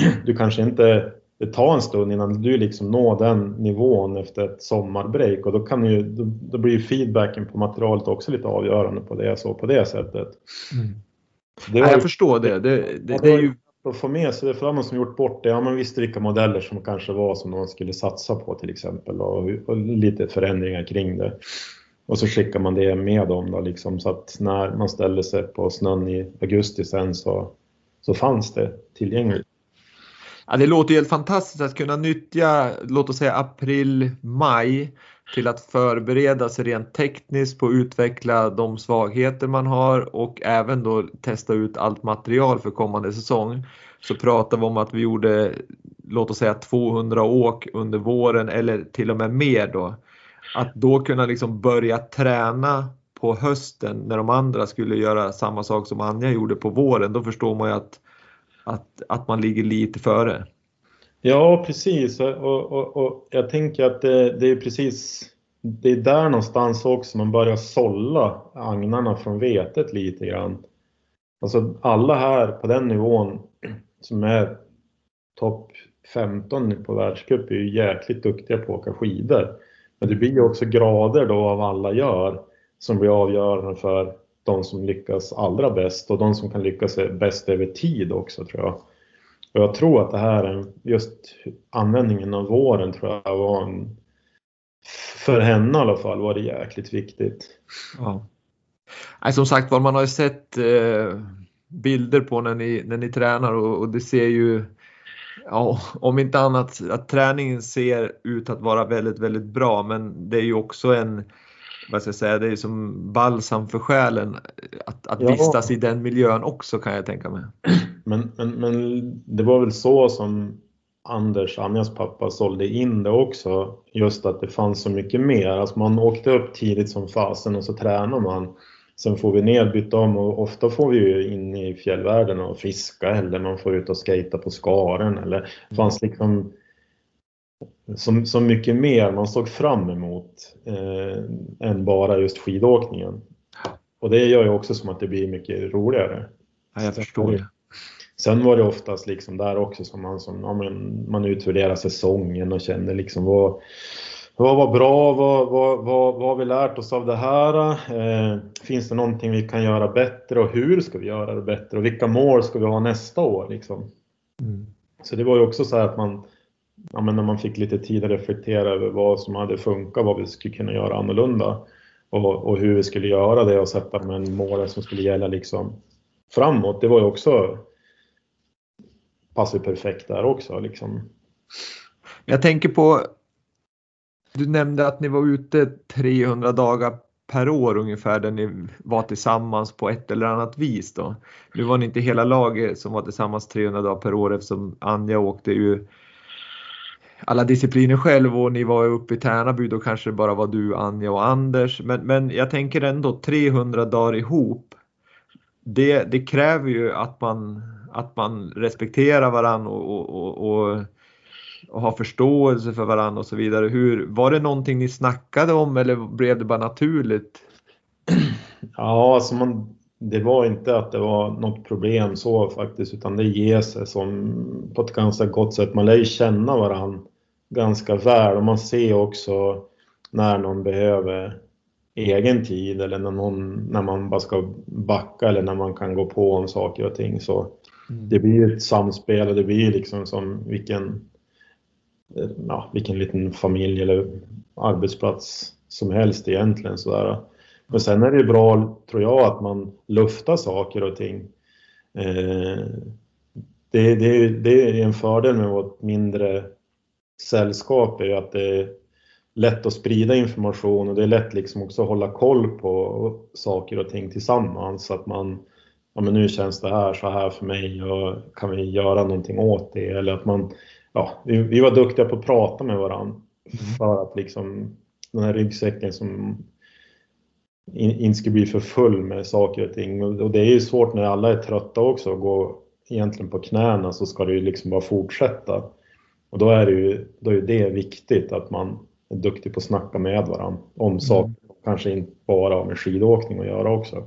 Du kanske inte, det tar en stund innan du liksom når den nivån efter ett sommarbreak och då, kan ju, då, då blir feedbacken på materialet också lite avgörande på det, så på det sättet. Mm. Ja, jag förstår det. Det, det, det är ju... att få med sig det, för de som gjort bort det, ja man visste vilka modeller som kanske var som man skulle satsa på till exempel och, och lite förändringar kring det. Och så skickar man det med dem då liksom så att när man ställde sig på snön i augusti sen så, så fanns det tillgängligt. Ja, det låter ju helt fantastiskt att kunna nyttja, låt oss säga april, maj till att förbereda sig rent tekniskt på att utveckla de svagheter man har och även då testa ut allt material för kommande säsong. Så pratar vi om att vi gjorde, låt oss säga 200 åk under våren eller till och med mer då. Att då kunna liksom börja träna på hösten när de andra skulle göra samma sak som Anja gjorde på våren, då förstår man ju att, att, att man ligger lite före. Ja, precis. Och, och, och jag tänker att det, det, är precis det är där någonstans också man börjar sålla agnarna från vetet lite grann. Alltså alla här på den nivån som är topp 15 på världscup är ju jäkligt duktiga på att åka skidor. Men det blir ju också grader då av alla gör som blir avgörande för de som lyckas allra bäst och de som kan lyckas bäst över tid också tror jag. Och jag tror att det här, just användningen av våren tror jag var en, för henne i alla fall var det jäkligt viktigt. Ja. Nej, som sagt var, man har ju sett eh, bilder på när ni, när ni tränar och, och, det ser ju, ja, om inte annat, att träningen ser ut att vara väldigt, väldigt bra men det är ju också en vad ska jag säga, det är som balsam för själen att, att ja. vistas i den miljön också kan jag tänka mig. Men, men, men det var väl så som Anders, Anjas pappa, sålde in det också. Just att det fanns så mycket mer. Alltså man åkte upp tidigt som fasen och så tränar man. Sen får vi ner, byta om och ofta får vi ju in i fjällvärlden och fiska eller man får ut och skata på skaren eller det fanns liksom så, så mycket mer man såg fram emot eh, än bara just skidåkningen. Och det gör ju också som att det blir mycket roligare. Ja, jag förstår det. Sen var det oftast liksom där också som man, som, ja, men, man utvärderar säsongen och känner liksom vad, vad var bra, vad, vad, vad, vad har vi lärt oss av det här? Eh, finns det någonting vi kan göra bättre och hur ska vi göra det bättre och vilka mål ska vi ha nästa år? Liksom? Mm. Så det var ju också så att man, ja, men när man fick lite tid att reflektera över vad som hade funkat, vad vi skulle kunna göra annorlunda och, och hur vi skulle göra det och sätta de målen som skulle gälla liksom framåt. Det var ju också passar perfekt där också. Liksom. Jag tänker på, du nämnde att ni var ute 300 dagar per år ungefär där ni var tillsammans på ett eller annat vis då. Nu var ni inte hela laget som var tillsammans 300 dagar per år eftersom Anja åkte ju alla discipliner själv och ni var uppe i Tärnaby då kanske det bara var du, Anja och Anders. Men, men jag tänker ändå 300 dagar ihop. Det, det kräver ju att man, att man respekterar varandra och, och, och, och har förståelse för varandra och så vidare. Hur, var det någonting ni snackade om eller blev det bara naturligt? Ja, alltså man, det var inte att det var något problem så faktiskt, utan det ger sig som på ett ganska gott sätt. Man lär ju känna varandra ganska väl och man ser också när någon behöver egen tid eller när, någon, när man bara ska backa eller när man kan gå på om saker och ting. Så det blir ett samspel och det blir liksom som vilken, eh, ja, vilken liten familj eller arbetsplats som helst egentligen. Sådär. Men sen är det bra, tror jag, att man luftar saker och ting. Eh, det, det, det, är en fördel med vårt mindre sällskap, är att det är lätt att sprida information och det är lätt liksom också att hålla koll på saker och ting tillsammans. Så att man, ja men nu känns det här så här för mig och kan vi göra någonting åt det? Eller att man, ja, vi, vi var duktiga på att prata med varandra mm. för att liksom den här ryggsäcken som inte ska bli för full med saker och ting. Och det är ju svårt när alla är trötta också att gå egentligen på knäna så ska det ju liksom bara fortsätta. Och då är det ju då är det viktigt att man är duktig på att snacka med varandra om mm. saker. Kanske inte bara har med skidåkning att göra också.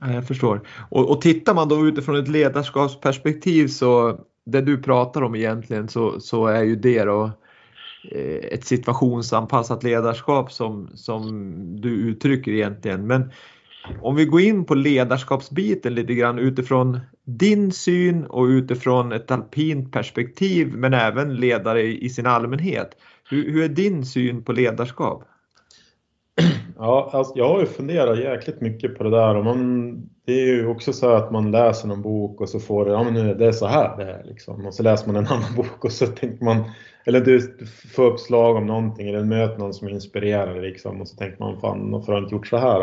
Jag förstår. Och, och tittar man då utifrån ett ledarskapsperspektiv så det du pratar om egentligen så, så är ju det då eh, ett situationsanpassat ledarskap som, som du uttrycker egentligen. Men om vi går in på ledarskapsbiten lite grann utifrån din syn och utifrån ett alpint perspektiv men även ledare i sin allmänhet. Hur, hur är din syn på ledarskap? Ja, alltså jag har ju funderat jäkligt mycket på det där och man, det är ju också så att man läser någon bok och så får det, ja men nu, det är så här det är liksom. Och så läser man en annan bok och så tänker man, eller du får uppslag om någonting eller möter någon som inspirerar liksom och så tänker man fan varför har jag inte gjort så här?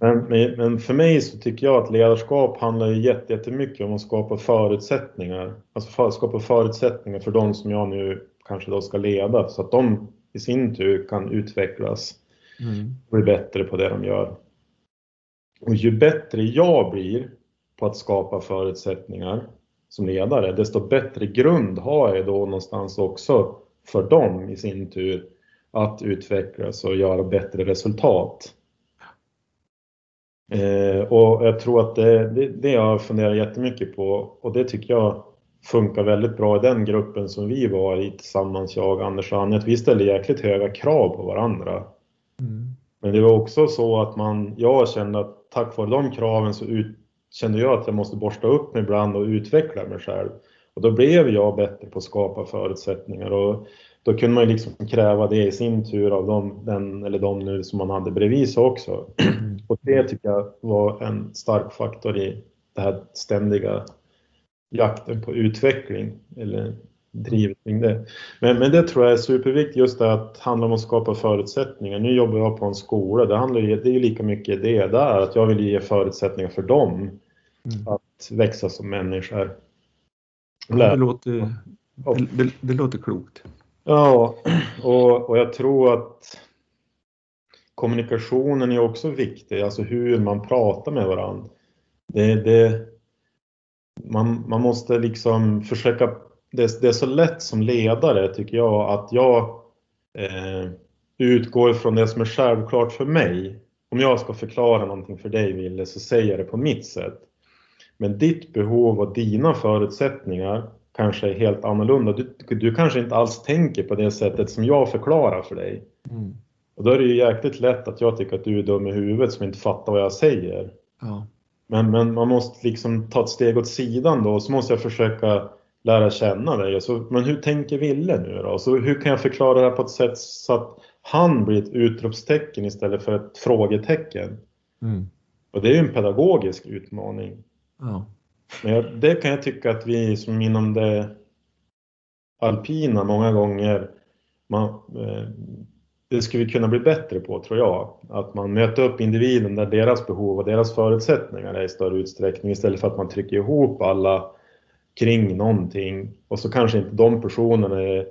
Mm. Men, men, för mig så tycker jag att ledarskap handlar ju jättemycket om att skapa förutsättningar. Alltså för, skapa förutsättningar för de som jag nu kanske då ska leda så att de i sin tur kan utvecklas mm. bli bättre på det de gör. Och ju bättre jag blir på att skapa förutsättningar som ledare, desto bättre grund har jag då någonstans också för dem i sin tur att utvecklas och göra bättre resultat. Eh, och jag tror att det, det, det jag funderar jättemycket på och det tycker jag funkar väldigt bra i den gruppen som vi var i tillsammans, jag, Anders och Anja, att vi ställde jäkligt höga krav på varandra. Mm. Men det var också så att man, jag kände att tack vare de kraven så ut, kände jag att jag måste borsta upp mig ibland och utveckla mig själv. Och då blev jag bättre på att skapa förutsättningar och då kunde man ju liksom kräva det i sin tur av dem, den eller de nu som man hade bredvid sig också. Och det tycker jag var en stark faktor i det här ständiga jakten på utveckling eller drivet kring det. Men, men det tror jag är superviktigt just det att handla om att skapa förutsättningar. Nu jobbar jag på en skola, det, handlar ju, det är ju lika mycket det där, att jag vill ge förutsättningar för dem mm. att växa som människor. Det låter, det, det, det låter klokt. Ja, och, och jag tror att kommunikationen är också viktig, alltså hur man pratar med varandra. Det, det, man, man måste liksom försöka, det, det, är så lätt som ledare tycker jag att jag eh, utgår från det som är självklart för mig. Om jag ska förklara någonting för dig Ville så säger jag det på mitt sätt. Men ditt behov och dina förutsättningar kanske är helt annorlunda. Du, du kanske inte alls tänker på det sättet som jag förklarar för dig. Mm. Och då är det ju jäkligt lätt att jag tycker att du är dum i huvudet som inte fattar vad jag säger. Ja. Men, men man måste liksom ta ett steg åt sidan då och så måste jag försöka lära känna dig. Så, men hur tänker Ville nu då? Så hur kan jag förklara det här på ett sätt så att han blir ett utropstecken istället för ett frågetecken? Mm. Och det är ju en pedagogisk utmaning. Ja. Men jag, det kan jag tycka att vi som inom det alpina många gånger man, eh, det skulle vi kunna bli bättre på tror jag. Att man möter upp individen där deras behov och deras förutsättningar är i större utsträckning istället för att man trycker ihop alla kring någonting och så kanske inte de personerna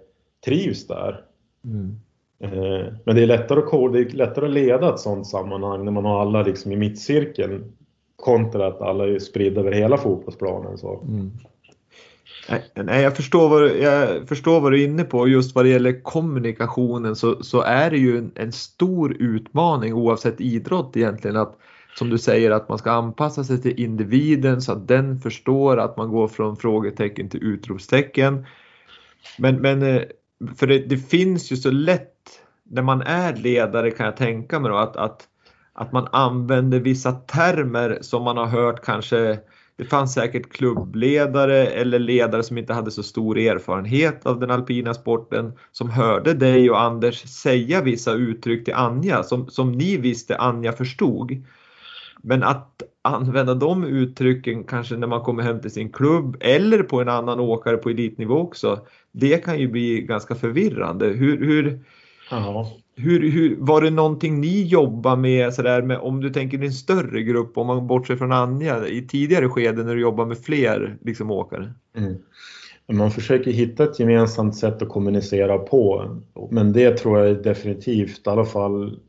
trivs där. Mm. Eh, men det är, lättare att, det är lättare att leda ett sådant sammanhang när man har alla liksom i mittcirkeln kontra att alla är spridda över hela fotbollsplanen. Så. Mm. Nej, jag förstår, vad, jag förstår vad du är inne på. Just vad det gäller kommunikationen så, så är det ju en, en, stor utmaning oavsett idrott egentligen. Att, som du säger att man ska anpassa sig till individen så att den förstår att man går från frågetecken till utropstecken. Men, men eh, för det, det finns ju så lätt när man är ledare kan jag tänka mig då att, att, att man använder vissa termer som man har hört kanske det fanns säkert klubbledare eller ledare som inte hade så stor erfarenhet av den alpina sporten som hörde dig och Anders säga vissa uttryck till Anja som, som ni visste Anja förstod. Men att använda de uttrycken kanske när man kommer hem till sin klubb eller på en annan åkare på elitnivå också. Det kan ju bli ganska förvirrande. Hur, hur, hur, hur, var det någonting ni jobbar med, sådär, med om du tänker en större grupp, om man bortser från Anja, i tidigare skeden när du jobbar med fler liksom, åkare? Mm. Man försöker hitta ett gemensamt sätt att kommunicera på, men det tror jag definitivt, i alla fall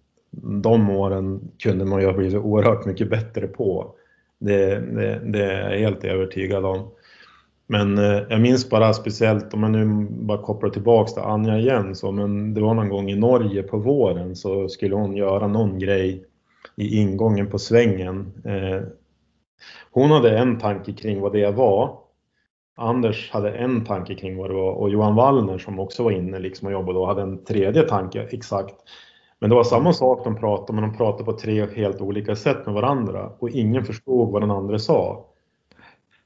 de åren kunde man ju ha blivit oerhört mycket bättre på. Det, det, det är jag helt övertygad om. Men eh, jag minns bara speciellt, om man nu bara kopplar tillbaks till Anja igen, så, men det var någon gång i Norge på våren så skulle hon göra någon grej i ingången på svängen. Eh, hon hade en tanke kring vad det var. Anders hade en tanke kring vad det var och Johan Wallner som också var inne liksom och jobbade då hade en tredje tanke exakt. Men det var samma sak de pratade men de pratade på tre helt olika sätt med varandra och ingen förstod vad den andra sa.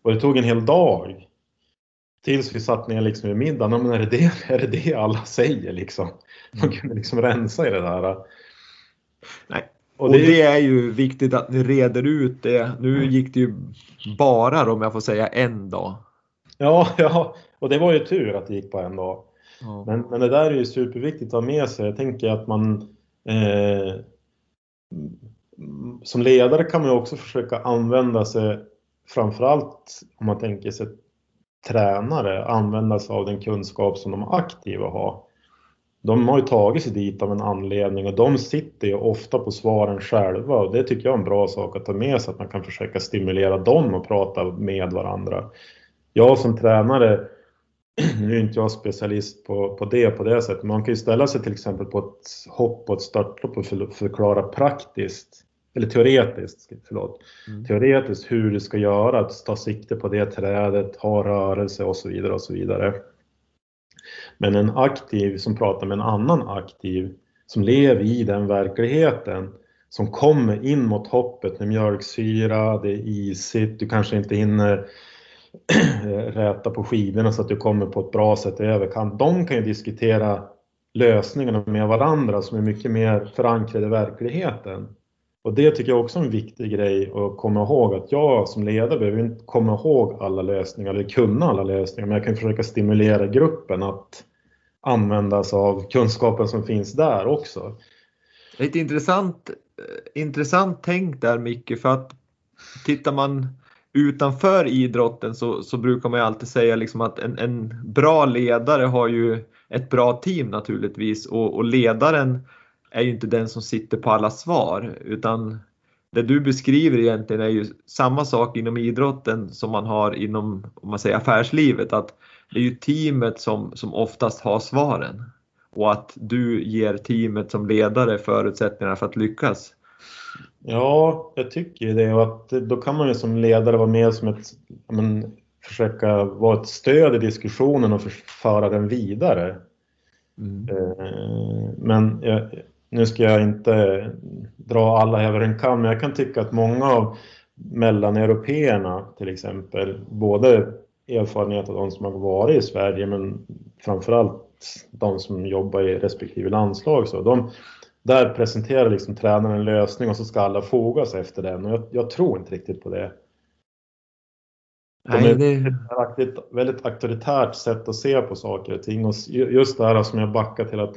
Och det tog en hel dag. Tills vi satt ner liksom vid middagen. Men är det det, är det, det alla säger liksom? Man Mm. kunde liksom rensa i det där. Nej. Och Och det, det är ju viktigt att ni reder ut det. Nu gick det ju bara om jag får säga en dag. ja, ja, och det var ju tur att det gick på en dag. Men, men det där är ju superviktigt att ha med sig. Jag tänker att man eh, som ledare kan man också försöka använda sig, framförallt om man tänker sig tränare, använda sig av den kunskap som de aktiva har. De har ju tagit sig dit av en anledning och de sitter ju ofta på svaren själva och det tycker jag är en bra sak att ta med sig, att man kan försöka stimulera dem och prata med varandra. Jag som tränare nu är inte jag specialist på, på det på det sättet, man kan ju ställa sig till exempel på ett hopp och ett startlopp och för, förklara praktiskt, eller teoretiskt, förlåt, Mm. teoretiskt hur du ska göra, att ta sikte på det trädet, ha rörelse och så vidare och så vidare. Men en aktiv som pratar med en annan aktiv som lever i den verkligheten som kommer in mot hoppet med mjölksyra, det är isigt, du kanske inte hinner räta på skidorna så att du kommer på ett bra sätt över. överkant. de kan ju diskutera lösningarna med varandra som är mycket mer förankrade i verkligheten. Och det tycker jag också är en viktig grej att komma ihåg att jag som ledare behöver inte komma ihåg alla lösningar eller kunna alla lösningar men jag kan försöka stimulera gruppen att använda sig av kunskapen som finns där också. Ett intressant, eh, intressant tänk där Micke för att tittar man utanför idrotten så, så brukar man ju alltid säga liksom att en, en bra ledare har ju ett bra team naturligtvis och, och ledaren är ju inte den som sitter på alla svar utan det du beskriver egentligen är ju samma sak inom idrotten som man har inom om man säger affärslivet att det är ju teamet som, som oftast har svaren och att du ger teamet som ledare förutsättningarna för att lyckas. Ja, jag tycker ju det och att då kan man ju som ledare vara med som ett, men, försöka vara ett stöd i diskussionen och för, föra den vidare. Mm. Eh, Men jag, nu ska jag inte dra alla över en kam, men jag kan tycka att många av mellaneuropeerna till exempel, både erfarenhet av de som har varit i Sverige men framförallt de som jobbar i respektive landslag, så de, där presenterar liksom tränaren en lösning och så ska alla foga sig efter den och jag, jag tror inte riktigt på det. De Nej, är det, ett väldigt, väldigt auktoritärt sätt att se på saker och ting. Och just det här som jag backar till att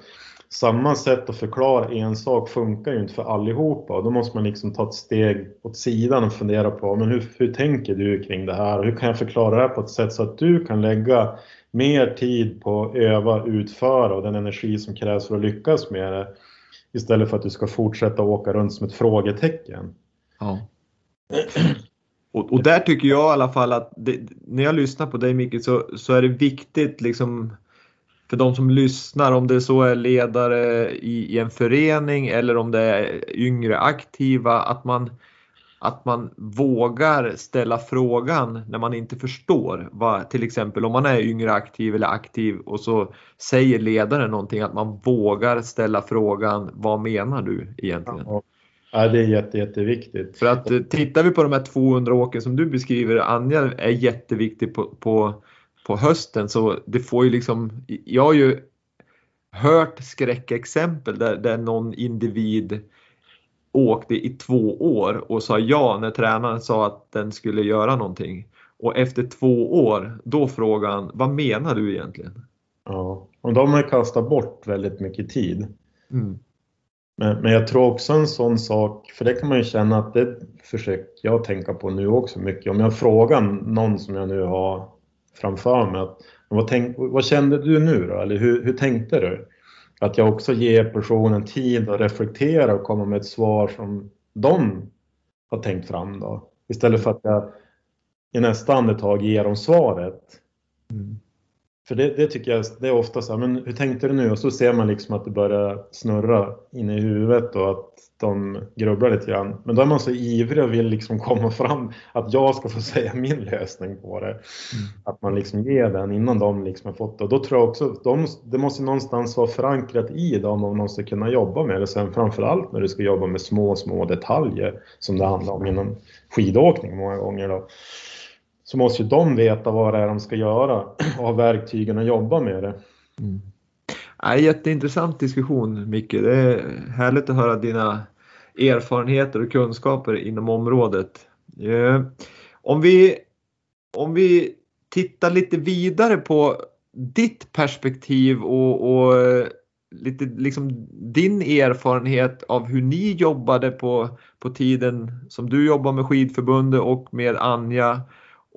samma sätt att förklara en sak funkar ju inte för allihopa. Och då måste man liksom ta ett steg åt sidan och fundera på men hur, hur tänker du kring det här? Hur kan jag förklara det här på ett sätt så att du kan lägga mer tid på att öva, utföra och den energi som krävs för att lyckas med det. Istället för att du ska fortsätta åka runt som ett frågetecken. ja. Och, och där tycker jag i alla fall att det, när jag lyssnar på dig Micke så, så är det viktigt liksom för de som lyssnar om det så är ledare i, i en förening eller om det är yngre aktiva att man att man vågar ställa frågan när man inte förstår vad till exempel om man är yngre aktiv eller aktiv och så säger ledaren någonting att man vågar ställa frågan vad menar du egentligen? Ja, Ja, det är jätte, jätteviktigt. För att eh, tittar vi på de här 200 åken som du beskriver, Anja är jätteviktig på, på, på hösten så det får ju liksom, jag har ju hört skräckexempel där, där någon individ åkte i två år och sa ja när tränaren sa att den skulle göra någonting. Och efter två år, då frågade han, vad menar du egentligen? Ja, och de har kastat bort väldigt mycket tid. Mm. Men, men jag tror också en sån sak, för det kan man ju känna att det försöker jag tänka på nu också mycket. Om jag frågar någon som jag nu har framför mig, att, vad, tänk, vad kände du nu då? Eller hur, hur tänkte du? Att jag också ger personen tid att reflektera och komma med ett svar som de har tänkt fram då. Istället för att jag i nästa andetag ger dem svaret. Mm. För det, det tycker jag det är ofta så här, men hur tänkte du nu? Och så ser man liksom att det börjar snurra inne i huvudet och att de grubblar lite grann. Men då är man så ivrig och vill liksom komma fram, att jag ska få säga min lösning på det. Att man liksom ger den innan de liksom har fått det. Och då tror jag också, de, det måste någonstans vara förankrat i dem om de ska kunna jobba med det. Sen framförallt när du ska jobba med små, små detaljer som det handlar om inom skidåkning många gånger. Då så måste ju de veta vad det är de ska göra och ha verktygen att jobba med det. Mm. Ja, jätteintressant diskussion Micke. Det är härligt att höra dina erfarenheter och kunskaper inom området. Eh, om vi, om vi tittar lite vidare på ditt perspektiv och, och eh, lite liksom din erfarenhet av hur ni jobbade på, på tiden som du jobbar med skidförbundet och med Anja.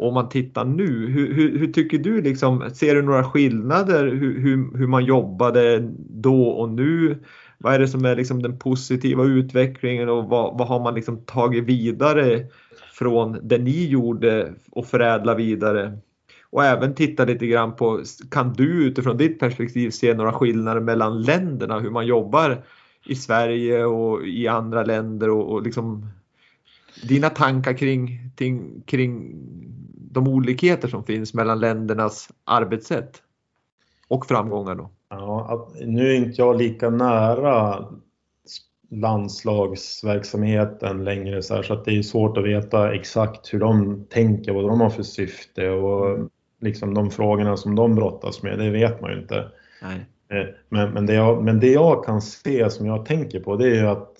Om man tittar nu, hur, hur, hur tycker du liksom, ser du några skillnader hur, hur, hur, man jobbade då och nu? Vad är det som är liksom den positiva utvecklingen och vad, vad har man liksom tagit vidare från det ni gjorde och förädla vidare? och även titta lite grann på, kan du utifrån ditt perspektiv se några skillnader mellan länderna, hur man jobbar i Sverige och i andra länder och, och liksom dina tankar kring, kring, kring de olikheter som finns mellan ländernas arbetssätt och framgångar då? Ja, nu är inte jag lika nära landslagsverksamheten längre så, här, så att det är svårt att veta exakt hur de tänker, vad de har för syfte och liksom de frågorna som de brottas med, det vet man ju inte. Nej. Eh, men, men, det jag, men det jag kan se som jag tänker på det är ju att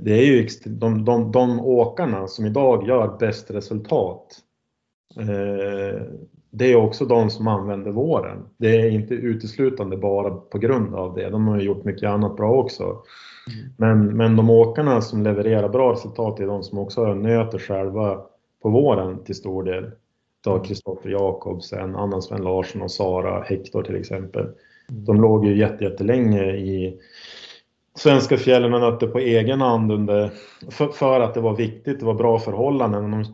det är ju de, de, de åkarna som idag gör bäst resultat. Eh, det är också de som använder våren. Det är inte uteslutande bara på grund av det. De har ju gjort mycket annat bra också. Mm. Men, men de åkarna som levererar bra resultat är de som också nöter själva på våren till stor del ta Kristoffer Jakobsen, Anna Sven Larsson och Sara Hector till exempel. Mm. De låg ju jättelänge i svenska fjällen och nötte på egen hand under, för, för, att det var viktigt, det var bra förhållanden. De,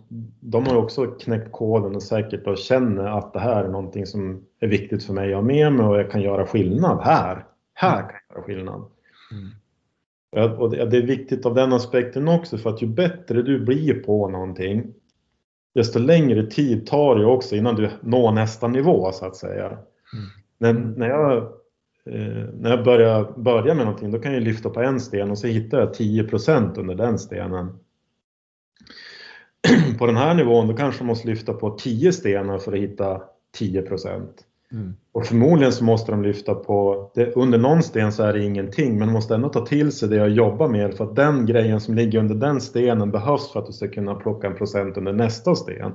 de har ju också knäckt koden och säkert och känner att det här är någonting som är viktigt för mig att ha med mig och jag kan göra skillnad här. Här kan jag göra skillnad. Mm. Och det, det är viktigt av den aspekten också för att ju bättre du blir på någonting desto längre tid tar det också innan du når nästa nivå så att säga. Mm. När, när, jag, när jag börjar, börjar med någonting då kan jag lyfta på en sten och så hittar jag 10% under den stenen. på den här nivån då kanske man måste lyfta på 10 stenar för att hitta 10 Mm. Och förmodligen så måste de lyfta på, det, under någon sten så är det ingenting men de måste ändå ta till sig det och jobba med för att den grejen som ligger under den stenen behövs för att du ska kunna plocka en procent under nästa sten.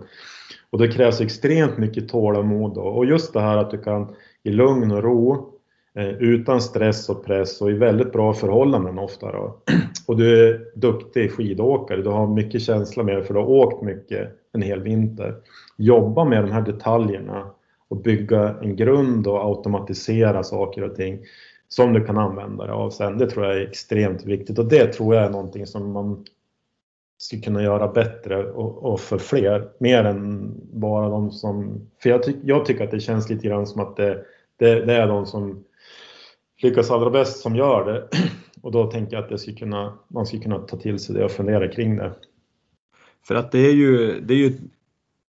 Och det krävs extremt mycket tålamod och just det här att du kan i lugn och ro eh, Eh, utan stress och press och i väldigt bra förhållanden ofta då. Och du är duktig skidåkare, du har mycket känsla med det för du har åkt mycket en hel vinter. Jobba med de här detaljerna och bygga en grund och automatisera saker och ting som du kan använda dig av sen. Det tror jag är extremt viktigt och det tror jag är någonting som man skulle kunna göra bättre och, och för fler. Mer än bara de som... För jag, ty, jag tycker att det känns lite grann som att det, det, det, är de som lyckas allra bäst som gör det. Och då tänker jag att skulle kunna, man skulle kunna ta till sig det och fundera kring det. För att det är ju, det är ju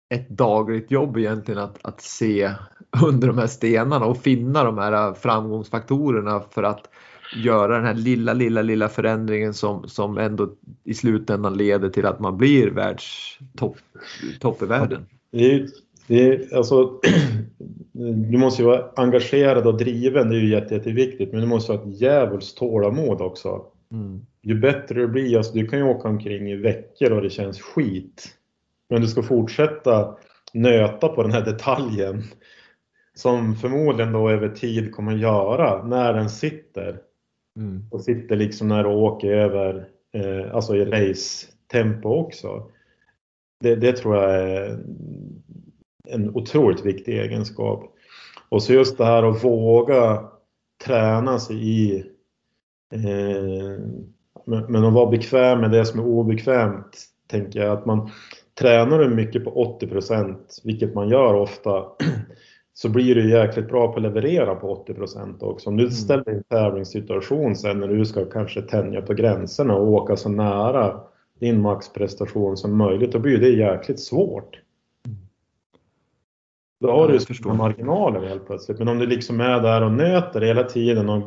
ett dagligt jobb egentligen att, att se under de här stenarna och finna de här framgångsfaktorerna för att göra den här lilla, lilla, lilla förändringen som, som ändå i slutändan leder till att man blir världstopp topp i världen. Det är, det är, alltså, du måste ju vara engagerad och driven, det är ju jätte, jätteviktigt, men du måste ha ett djävulskt tålamod också. Mm. Ju bättre du blir, alltså, du kan ju åka omkring i veckor och det känns skit. Men du ska fortsätta nöta på den här detaljen som förmodligen då över tid kommer göra när den sitter. Mm. Och sitter liksom när du åker över, eh, alltså i race-tempo också. Det, det, tror jag är en otroligt viktig egenskap. Och så just det här att våga träna sig i eh, men att vara bekväm med det som är obekvämt tänker jag att man tränar du mycket på 80% vilket man gör ofta, så blir du jäkligt bra på att leverera på 80 också. Om du mm. ställer dig i en tävlingssituation sen när du ska kanske tänja på gränserna och åka så nära din maxprestation som möjligt, då blir det jäkligt svårt. Då har ja, du stora marginaler helt plötsligt. Men om du liksom är där och nöter hela tiden och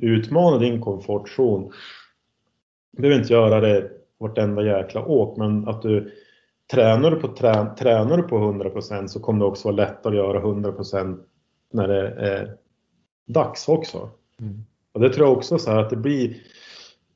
utmanar din komfortzon. Du behöver inte göra det vartenda jäkla åk, men att du tränar du på, trä, tränar du på 100% så kommer det också vara lättare att göra 100% när det är dags också. Mm. Och det tror jag också så här att det blir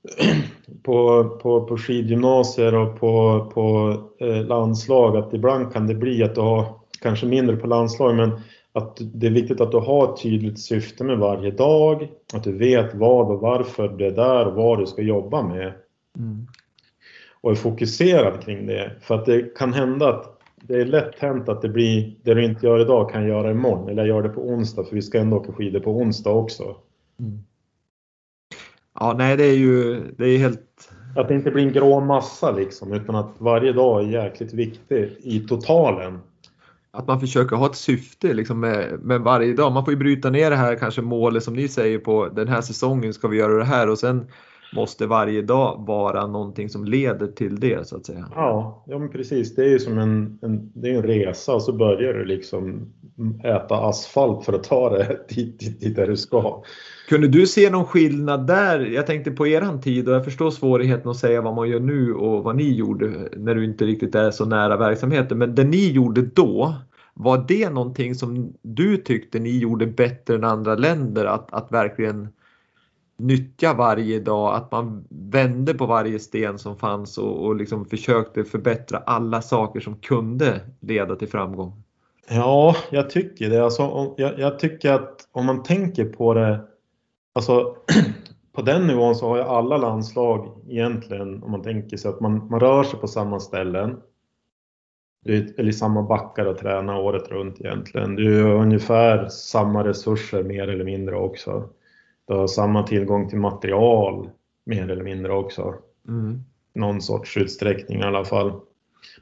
på, på, på skidgymnasier och på, på eh, landslag att ibland kan det bli att du har kanske mindre på landslag men att det är viktigt att du har ett tydligt syfte med varje dag, att du vet vad och varför det är där och vad du ska jobba med. Mm. Och är fokuserad kring det. För att det kan hända att det är lätt hänt att det blir, det du inte gör idag kan jag göra imorgon eller jag gör det på onsdag för vi ska ändå åka skidor på onsdag också. Mm. Ja, nej det är ju det är helt... Att det inte blir en grå massa liksom utan att varje dag är jäkligt viktig i totalen att man försöker ha ett syfte liksom med, med varje dag. Man får ju bryta ner det här kanske målet som ni säger på den här säsongen ska vi göra det här och sen måste varje dag vara någonting som leder till det så att säga. Ja, ja men precis. Det är ju som en, en, det är en resa och så börjar du liksom äta asfalt för att ta det dit, dit, dit där du ska. Kunde du se någon skillnad där? Jag tänkte på eran tid och jag förstår svårigheten att säga vad man gör nu och vad ni gjorde när du inte riktigt är så nära verksamheten. Men det ni gjorde då, var det någonting som du tyckte ni gjorde bättre än andra länder? Att, att verkligen nyttja varje dag, att man vände på varje sten som fanns och, och liksom försökte förbättra alla saker som kunde leda till framgång? Ja, jag tycker det. Alltså, jag, jag tycker att om man tänker på det Alltså, på den nivån så har ju alla landslag egentligen, om man tänker sig att man, man rör sig på samma ställen. Eller i samma backar och tränar året runt egentligen. Du har ungefär samma resurser mer eller mindre också. Du har samma tillgång till material mer eller mindre också. Mm. Någon sorts utsträckning i alla fall.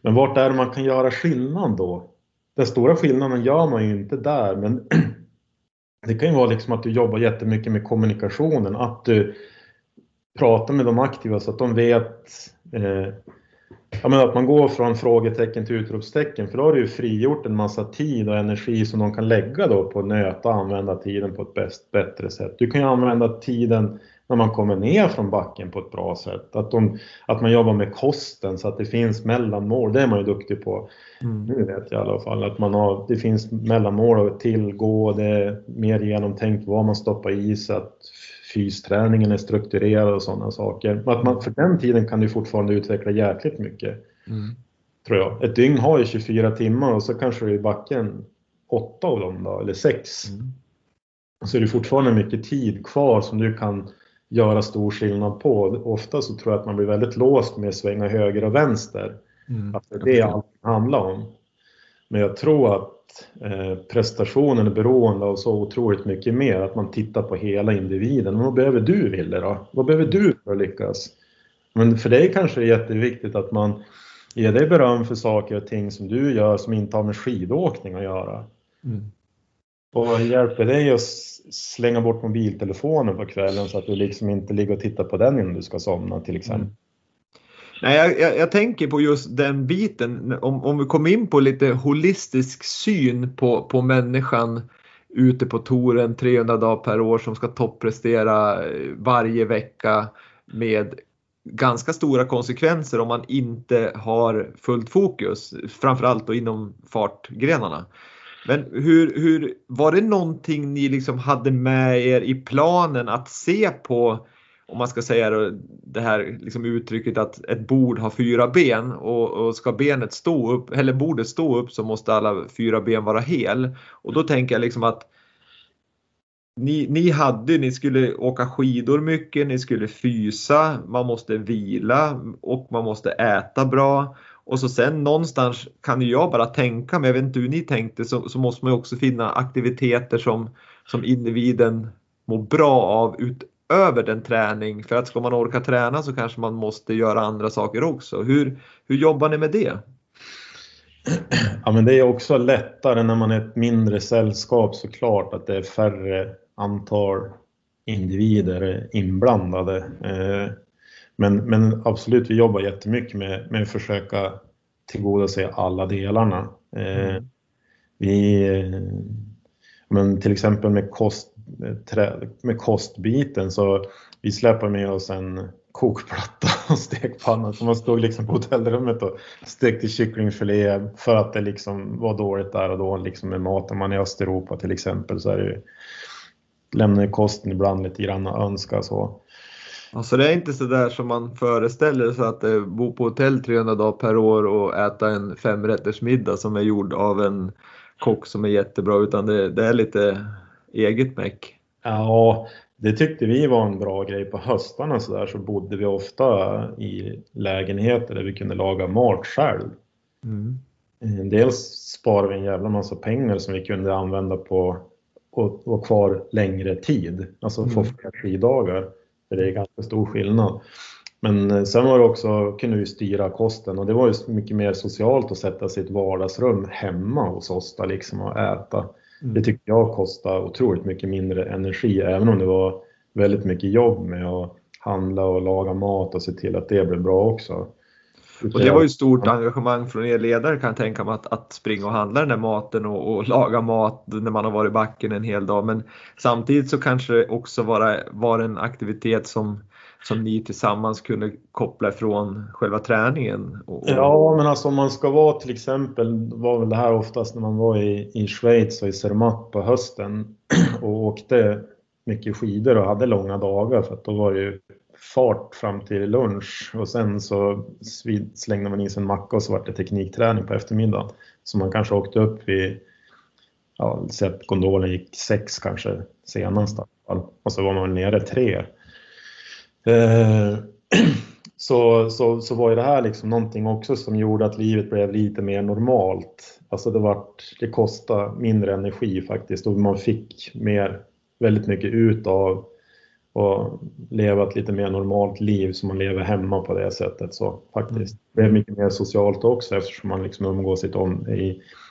Men vart är det man kan göra skillnad då? Den stora skillnaden gör man ju inte där, men det kan ju vara liksom att du jobbar jättemycket med kommunikationen, att du pratar med de aktiva så att de vet eh, ja, men att man går från frågetecken till utropstecken för då har du ju frigjort en massa tid och energi som de kan lägga då på att nöta och använda tiden på ett bäst, bättre sätt. Du kan ju använda tiden när man kommer ner från backen på ett bra sätt. Att, de, att man jobbar med kosten så att det finns mellanmål, det är man ju duktig på. Mm. Nu vet jag i alla fall att man har, det finns mellanmål att tillgå, det är mer genomtänkt vad man stoppar i sig, att fysträningen är strukturerad och sådana saker. Att man, för den tiden kan du fortfarande utveckla jäkligt mycket. Mm. Tror jag. Ett dygn har ju 24 timmar och så kanske du är i backen åtta av dem då, eller sex. Mm. Så är det fortfarande mycket tid kvar som du kan göra stor skillnad på. Ofta så tror jag att man blir väldigt låst med att svänga höger och vänster. Mm. Att det är det allt handlar om. Men jag tror att eh, prestationen är beroende av så otroligt mycket mer. Att man tittar på hela individen. vad behöver du Wille då? Vad behöver du för att lyckas? Men för dig kanske det är jätteviktigt att man ger dig beröm för saker och ting som du gör som inte har med skidåkning att göra. Mm. Och hjälper dig att slänga bort mobiltelefonen på kvällen så att du liksom inte ligger och tittar på den innan du ska somna till exempel. Mm. Nej, jag, jag, jag, tänker på just den biten, om, om vi kommer in på lite holistisk syn på, på människan ute på touren 300 dagar per år som ska topprestera eh, varje vecka med ganska stora konsekvenser om man inte har fullt fokus, framförallt då inom fartgrenarna. Men hur, hur, var det någonting ni liksom hade med er i planen att se på, om man ska säga det här liksom uttrycket att ett bord har fyra ben och, och ska benet stå upp, eller bordet stå upp så måste alla fyra ben vara hel. Och då tänker jag liksom att ni, ni hade, ni skulle åka skidor mycket, ni skulle fysa, man måste vila och man måste äta bra. Och så sen någonstans kan ju jag bara tänka mig, jag vet inte hur ni tänkte, så, så måste man ju också finna aktiviteter som, som individen mår bra av utöver den träning. För att ska man orka träna så kanske man måste göra andra saker också. Hur, hur jobbar ni med det? Ja, men det är också lättare när man är ett mindre sällskap såklart att det är färre antal individer inblandade. Eh, Eh, men, men absolut, vi jobbar jättemycket med, med att försöka tillgodose alla delarna. Eh, mm. vi, men till exempel med, kost, med kostbiten så vi släpper med oss en kokplatta och stekpanna. Så man stod liksom på hotellrummet och stekte kycklingfilé för att det liksom var dåligt där och då liksom med maten. Man är i Östeuropa till exempel så är det ju, lämnar kosten ibland lite grann att önska så. Alltså det är inte så där som man föreställer sig att eh, bo på hotell 300 dagar per år och äta en femrättersmiddag som är gjord av en kock som är jättebra utan det, det är lite eget meck. Ja, det tyckte vi var en bra grej. På höstarna så där så bodde vi ofta i lägenheter där vi kunde laga mat själv. Mm. Eh, dels sparade vi en jävla massa pengar som vi kunde använda på att vara kvar längre tid, alltså mm. få fler fridagar. För det är ganska stor skillnad. Men eh, sen var det också, kunde vi styra kosten och det var ju mycket mer socialt att sätta ett vardagsrum hemma hos oss där liksom och äta. Mm. Det tyckte jag kostade otroligt mycket mindre energi, även om det var väldigt mycket jobb med att handla och laga mat och se till att det blev bra också. Och det var ju stort engagemang från er ledare kan jag tänka mig att, att springa och handla den där maten och, och, laga mat när man har varit i backen en hel dag. Men samtidigt så kanske det också var, var en aktivitet som, som ni tillsammans kunde koppla ifrån själva träningen? Och... Ja, men alltså om man ska vara till exempel, var väl det här oftast när man var i, i Schweiz och i Zermatt på hösten och åkte mycket skidor och hade långa dagar för att då var det ju fart fram till lunch och sen så slängde man i sig en macka och så var det teknikträning på eftermiddagen. Så man kanske åkte upp vid, ja, säg att gondolen gick sex kanske senast och så var man nere tre. Eh, så, så, så var ju det här liksom någonting också som gjorde att livet blev lite mer normalt. Alltså det, var, det kostade mindre energi faktiskt och man fick mer, väldigt mycket ut av och leva ett lite mer normalt liv som man lever hemma på det sättet. Så faktiskt. Det blev mycket mer socialt också eftersom man liksom umgås i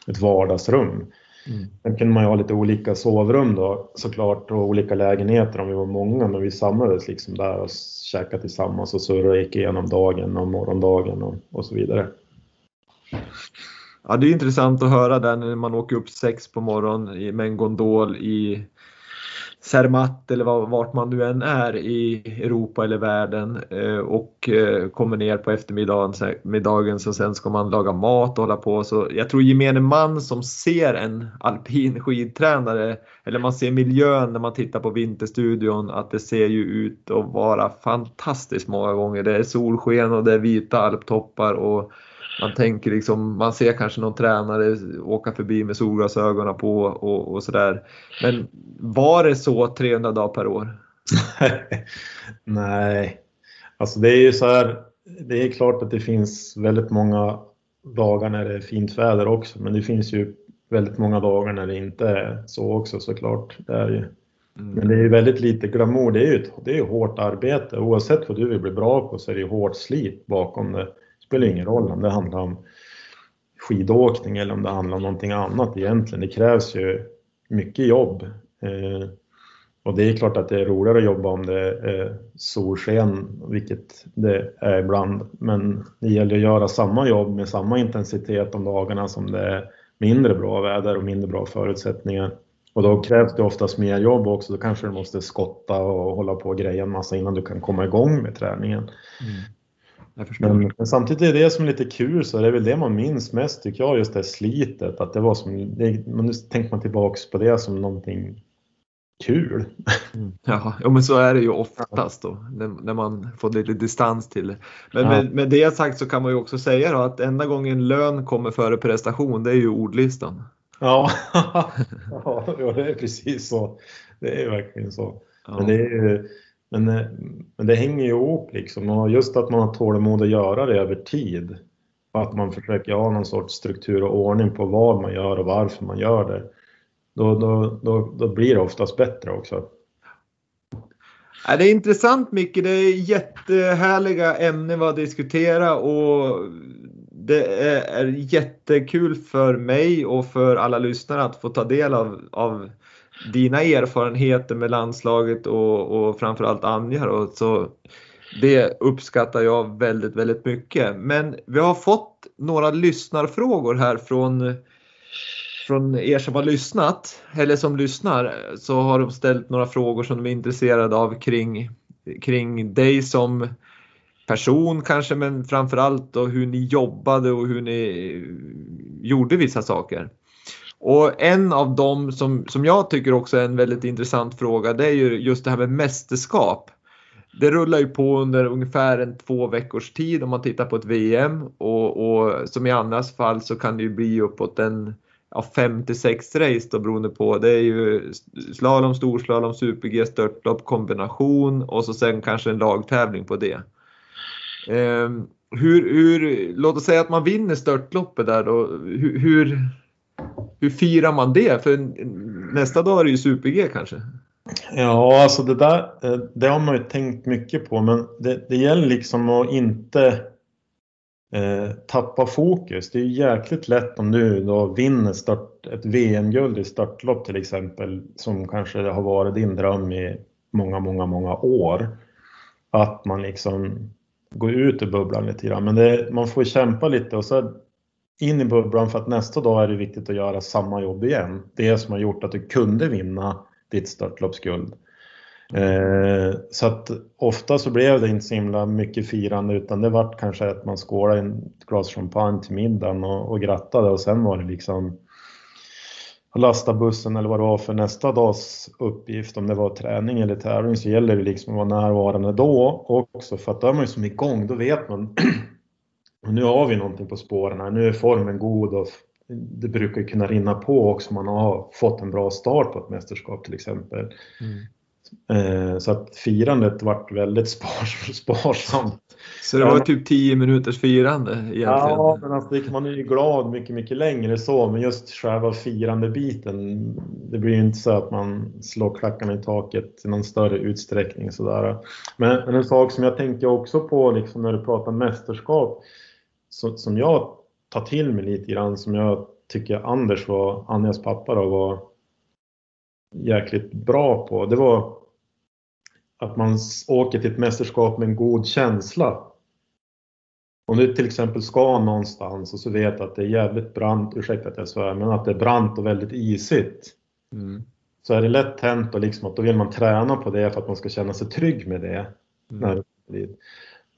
ett vardagsrum. Mm. Sen kunde man ju ha lite olika sovrum då såklart och olika lägenheter om vi var många men vi samlades liksom där och käkade tillsammans och surrade och gick igenom dagen och morgondagen och, och så vidare. Ja, det är intressant att höra där när man åker upp sex på morgonen med en gondol i Zermatt eller vart man nu än är i Europa eller världen eh, och eh, kommer ner på eftermiddagen så sen ska man laga mat och hålla på. Så jag tror gemene man som ser en alpin skidtränare eller man ser miljön när man tittar på Vinterstudion att det ser ju ut att vara fantastiskt många gånger. Det är solsken och det är vita alptoppar och man tänker liksom, man ser kanske någon tränare åka förbi med solglasögonen på och, och sådär. Men var det så 300 dagar per år? Nej, alltså det är ju så här. Det är klart att det finns väldigt många dagar när det är fint väder också, men det finns ju väldigt många dagar när det inte är så också såklart. Det är ju. Mm. Men det är ju väldigt lite glamour. Det är ju, det är ju hårt arbete. Oavsett vad du vill bli bra på så är det ju hårt slit bakom det spelar ingen roll om det handlar om skidåkning eller om det handlar om någonting annat egentligen. Det krävs ju mycket jobb. Eh, och det är klart att det är roligare att jobba om det är eh, solsken, vilket det är ibland. Men det gäller att göra samma jobb med samma intensitet de dagarna som det är mindre bra väder och mindre bra förutsättningar. Och då krävs det oftast mer jobb också. Då kanske du måste skotta och hålla på och greja en massa innan du kan komma igång med träningen. Mm. Men, men, samtidigt är det som är lite kul så är det väl det man minns mest tycker jag, just det slitet. Att det var som, det, nu tänker man tillbaks på det som någonting kul. Mm. Ja, ja, men så är det ju oftast då när, när man får lite distans till det. Men ja. med, med, det sagt så kan man ju också säga då att enda gången lön kommer före prestation det är ju ordlistan. Ja, ja det är precis så. Det är verkligen så. Ja. Men det är ju, men, eh, men det hänger ju ihop liksom och just att man har tålamod att göra det över tid. Och att man försöker ha någon sorts struktur och ordning på vad man gör och varför man gör det. Då, då, då, då blir det oftast bättre också. Det är intressant Micke, det är jättehärliga ämnen att diskutera och det är jättekul för mig och för alla lyssnare att få ta del av, av dina erfarenheter med landslaget och, och framförallt Anja. Då, så det uppskattar jag väldigt, väldigt mycket. Men vi har fått några lyssnarfrågor här från, från er som har lyssnat, eller som lyssnar, så har de ställt några frågor som de är intresserade av kring, kring dig som person kanske, men framförallt då hur ni jobbade och hur ni gjorde vissa saker. Och en av dem som, som jag tycker också är en väldigt intressant fråga, det är ju just det här med mästerskap. Det rullar ju på under ungefär en två veckors tid om man tittar på ett VM och, och som i annars fall så kan det ju bli uppåt en ja, 5 till 6 race då beroende på. Det är ju slalom, storslalom, super-G, störtlopp, kombination och så sen kanske en lagtävling på det. Eh, hur, hur, låt oss säga att man vinner störtloppet där då. Hur, hur, hur firar man det? För nästa dag är det ju super-G kanske. Ja, alltså det där eh, det har man ju tänkt mycket på men det, det gäller liksom att inte eh, tappa fokus. Det är ju jäkligt lätt om du då vinner start, ett VM-guld i startlopp till exempel som kanske har varit din dröm i många, många, många år. Att man liksom går ut ur bubblan lite grann. Men det, man får kämpa lite och så in i bubblan för att nästa dag är det viktigt att göra samma jobb igen. Det som har gjort att du kunde vinna ditt störtloppsguld. Eh, så att ofta så blev det inte så himla mycket firande utan det vart kanske att man skålade en glas champagne till middagen och, och grattade och sen var det liksom att lasta bussen eller vad det var för nästa dags uppgift, om det var träning eller tävling, så gäller det liksom att vara närvarande då också för att då är man ju som igång, då vet man nu har vi någonting på spåren här, nu är formen god och det brukar kunna rinna på också om man har fått en bra start på ett mästerskap till exempel. Mm. Eh, så att firandet vart väldigt spars, sparsamt. Så det var typ 10 minuters firande egentligen? Ja, men alltså, man är ju glad mycket, mycket längre så, men just själva firandebiten, det blir ju inte så att man slår klackarna i taket i någon större utsträckning sådär. Men, men en sak som jag tänker också på liksom när du pratar mästerskap, så, som jag tar till mig lite grann, som jag tycker Anders var, Anjas pappa då, var jäkligt bra på, det var att man åker till ett mästerskap med en god känsla. Om du till exempel ska någonstans och så vet att det är jävligt brant, ursäkta att jag svär, men att det är brant och väldigt isigt. Mm. Så är det lätt hänt och liksom att då vill man träna på det för att man ska känna sig trygg med det. Mm.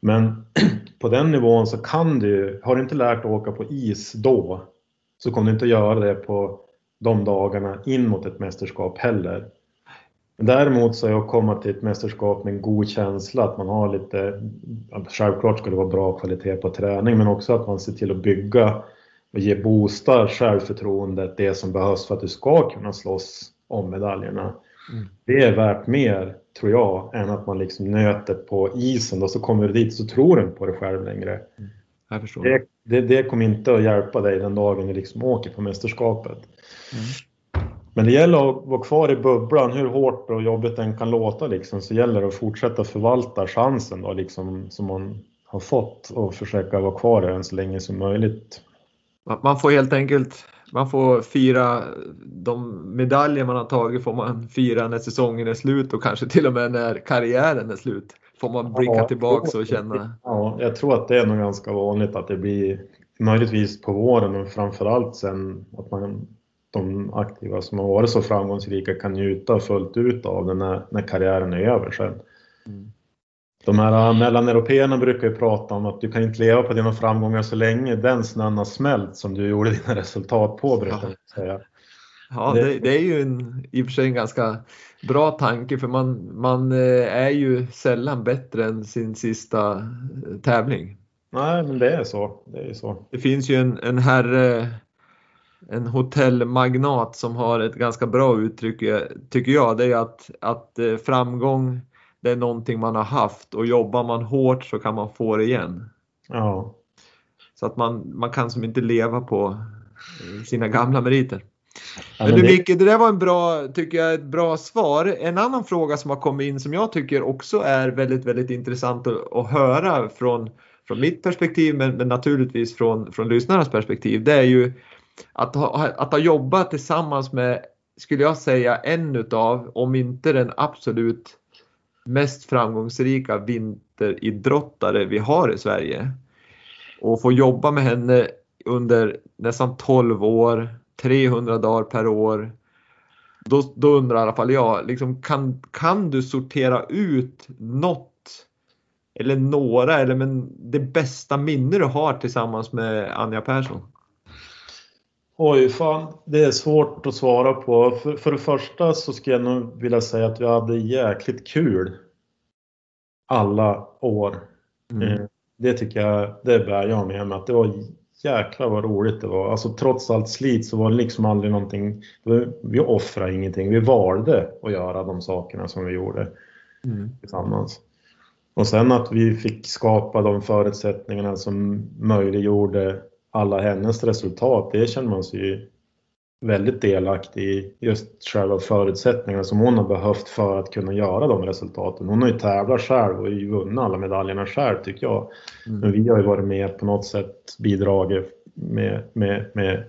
Men på den nivån så kan du, har du inte lärt dig att åka på is då, så kommer du inte att göra det på de dagarna in mot ett mästerskap heller. Däremot så är att komma till ett mästerskap med en god känsla, att man har lite, självklart ska det vara bra kvalitet på träning, men också att man ser till att bygga och ge boosta självförtroendet, det som behövs för att du ska kunna slåss om medaljerna. Mm. Det är värt mer, tror jag, än att man liksom nöter på isen och så kommer du dit så tror du inte på dig själv längre. Mm. Det, det, det, kommer inte att hjälpa dig den dagen du liksom åker på mästerskapet. Mm. Men det gäller att vara kvar i bubblan, hur hårt och jobbigt den kan låta liksom, så gäller det att fortsätta förvalta chansen då, liksom, som man har fått och försöka vara kvar där än så länge som möjligt. Man får helt enkelt man får fira de medaljer man har tagit får man fira när säsongen är slut och kanske till och med när karriären är slut. Får man blicka ja, tillbaks och känna. Ja, jag tror att det är nog ganska vanligt att det blir möjligtvis på våren men framförallt sen att man de aktiva som har varit så framgångsrika kan njuta fullt ut av det när, när karriären är över sen. De här mellaneuropeerna brukar ju prata om att du kan inte leva på dina framgångar så länge den snön har smält som du gjorde dina resultat på, brukar ja. säga. Ja, det, det, är ju en, i och för sig en ganska bra tanke för man, man äh, är ju sällan bättre än sin sista äh, tävling. Nej, men det är så. Det, är så. det finns ju en, en herre en hotellmagnat som har ett ganska bra uttryck tycker jag. Det är att, att eh, framgång det är någonting man har haft och jobbar man hårt så kan man få det igen. Ja. Så att man, man kan som inte leva på eh, sina gamla meriter. Ja, men, men du det... Micke, det där var en bra, tycker jag, ett bra svar. En annan fråga som har kommit in som jag tycker också är väldigt, väldigt intressant att, att höra från, från mitt perspektiv men, men naturligtvis från, från lyssnarnas perspektiv. Det är ju att ha, att ha jobbat tillsammans med, skulle jag säga, en utav, om inte den absolut mest framgångsrika vinteridrottare vi har i Sverige. Och få jobba med henne under nästan 12 år, 300 dagar per år. Då, då undrar i alla fall jag, liksom, kan, kan du sortera ut något eller några, eller men det bästa minne du har tillsammans med Anja Persson? Oj, fan. Det är svårt att svara på. För, för det första så skulle jag nog vilja säga att vi hade jäkligt kul alla år. Mm. Eh, Det tycker jag, det bär jag med mig. Att det var jäklar vad roligt det var. Alltså trots allt slit så var det liksom aldrig någonting. Vi offrade ingenting. Vi valde att göra de sakerna som vi gjorde Mm. tillsammans. Och sen att vi fick skapa de förutsättningarna som möjliggjorde alla hennes resultat. Det känner man sig ju väldigt delaktig i. Just själva förutsättningarna som hon har behövt för att kunna göra de resultaten. Hon har ju tävlat själv och ju vunnit alla medaljerna själv tycker jag. Mm. Men vi har ju varit med på något sätt bidragit med, med, med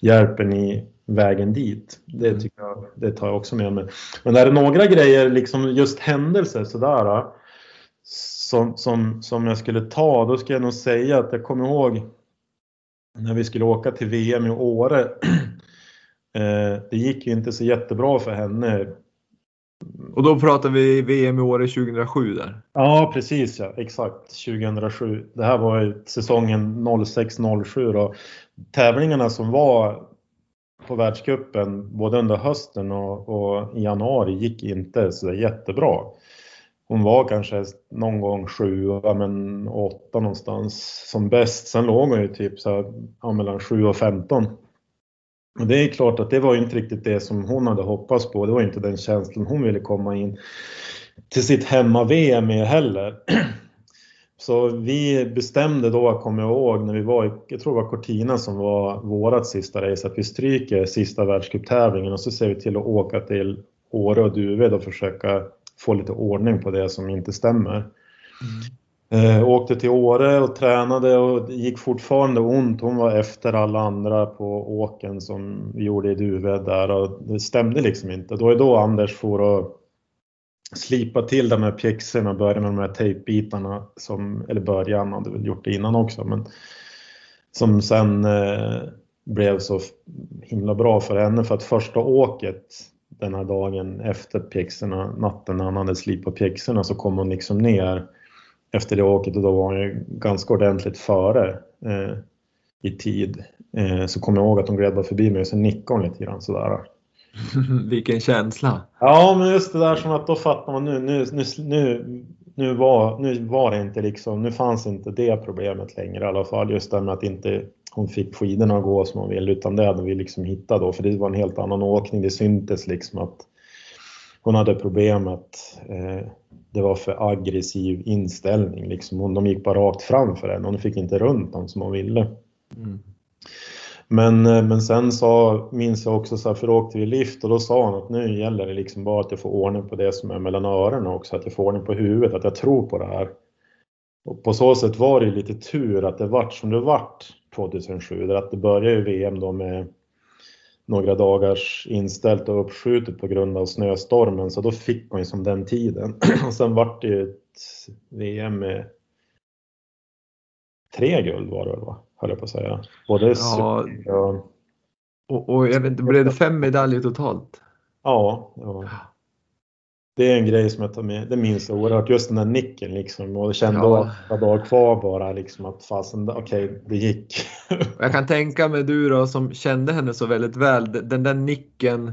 hjälpen i vägen dit. Det Mm. tycker jag, det tar jag också med mig. Men är det några grejer, liksom just händelser sådär, som, som, som jag skulle ta, då ska jag nog säga att jag kommer ihåg när vi skulle åka till VM i Åre. Eh, det gick ju inte så jättebra för henne Och då pratar vi VM i Åre 2007 där. Ja, precis ja. Exakt. 2007. Det här var ju säsongen 06-07 då. Tävlingarna som var på världscupen både under hösten och, och i januari gick inte så jättebra. Hon var kanske någon gång sjua men åtta någonstans som bäst. Sen låg hon ju typ så här, ja, mellan 7 och 15. Och det är klart att det var ju inte riktigt det som hon hade hoppats på. Det var inte den känslan hon ville komma in till sitt hemma-VM med heller. Så vi bestämde då, kommer jag ihåg, när vi var i, jag tror det var Cortina som var vårat sista race, att vi stryker sista världscuptävlingen och så ser vi till att åka till Åre och Duved och försöka få lite ordning på det som inte stämmer. Eh, åkte till Åre och tränade och det gick fortfarande ont. Hon var efter alla andra på åken som vi gjorde i Duved där och det stämde liksom inte. Då är då Anders for och slipa till de här pjäxorna och börja med de här tejpbitarna som, eller börja, han hade väl gjort det innan också, men som sen eh, blev så himla bra för henne för att första åket den här dagen efter pjäxorna, natten när han hade slipat pjäxorna så kom hon liksom ner efter det åket och då var hon ju ganska ordentligt före eh, i tid. Eh, så kom jag ihåg att hon gled förbi mig och så nickade hon lite grann sådär. Vilken känsla. Ja, men just det där som att då fattar man nu, nu, nu, nu, nu, var, nu var det inte liksom, nu fanns inte det problemet längre i alla fall. Just det med att inte hon fick skidorna att gå som hon ville, utan det hade vi liksom hittat då, för det var en helt annan åkning. Det syntes liksom att hon hade problem att eh, det var för aggressiv inställning. Liksom. Hon, de gick bara rakt framför henne och hon fick inte runt dem som hon ville. Mm. Men, eh, men sen så minns jag också så här, för då åkte vi lift och då sa han att nu gäller det liksom bara att jag får ordning på det som är mellan öronen också, att jag får ordning på huvudet, att jag tror på det här. Och på så sätt var det lite tur att det vart som det vart 2007, där att det började ju VM då med några dagars inställt och uppskjutet på grund av snöstormen, så då fick man ju som den tiden. Och sen vart det ju ett VM med tre guld var det väl va? Höll jag på att säga. Både Ja. Och, och jag vet inte, blev det fem medaljer totalt? Ja, ja. Det är en grej som jag tar med. Det minns jag oerhört. Just den där nicken liksom. Och jag kände Ja. då några dagar kvar bara liksom att fasen, okej, det gick. Jag kan tänka mig du då som kände henne så väldigt väl, den där nicken,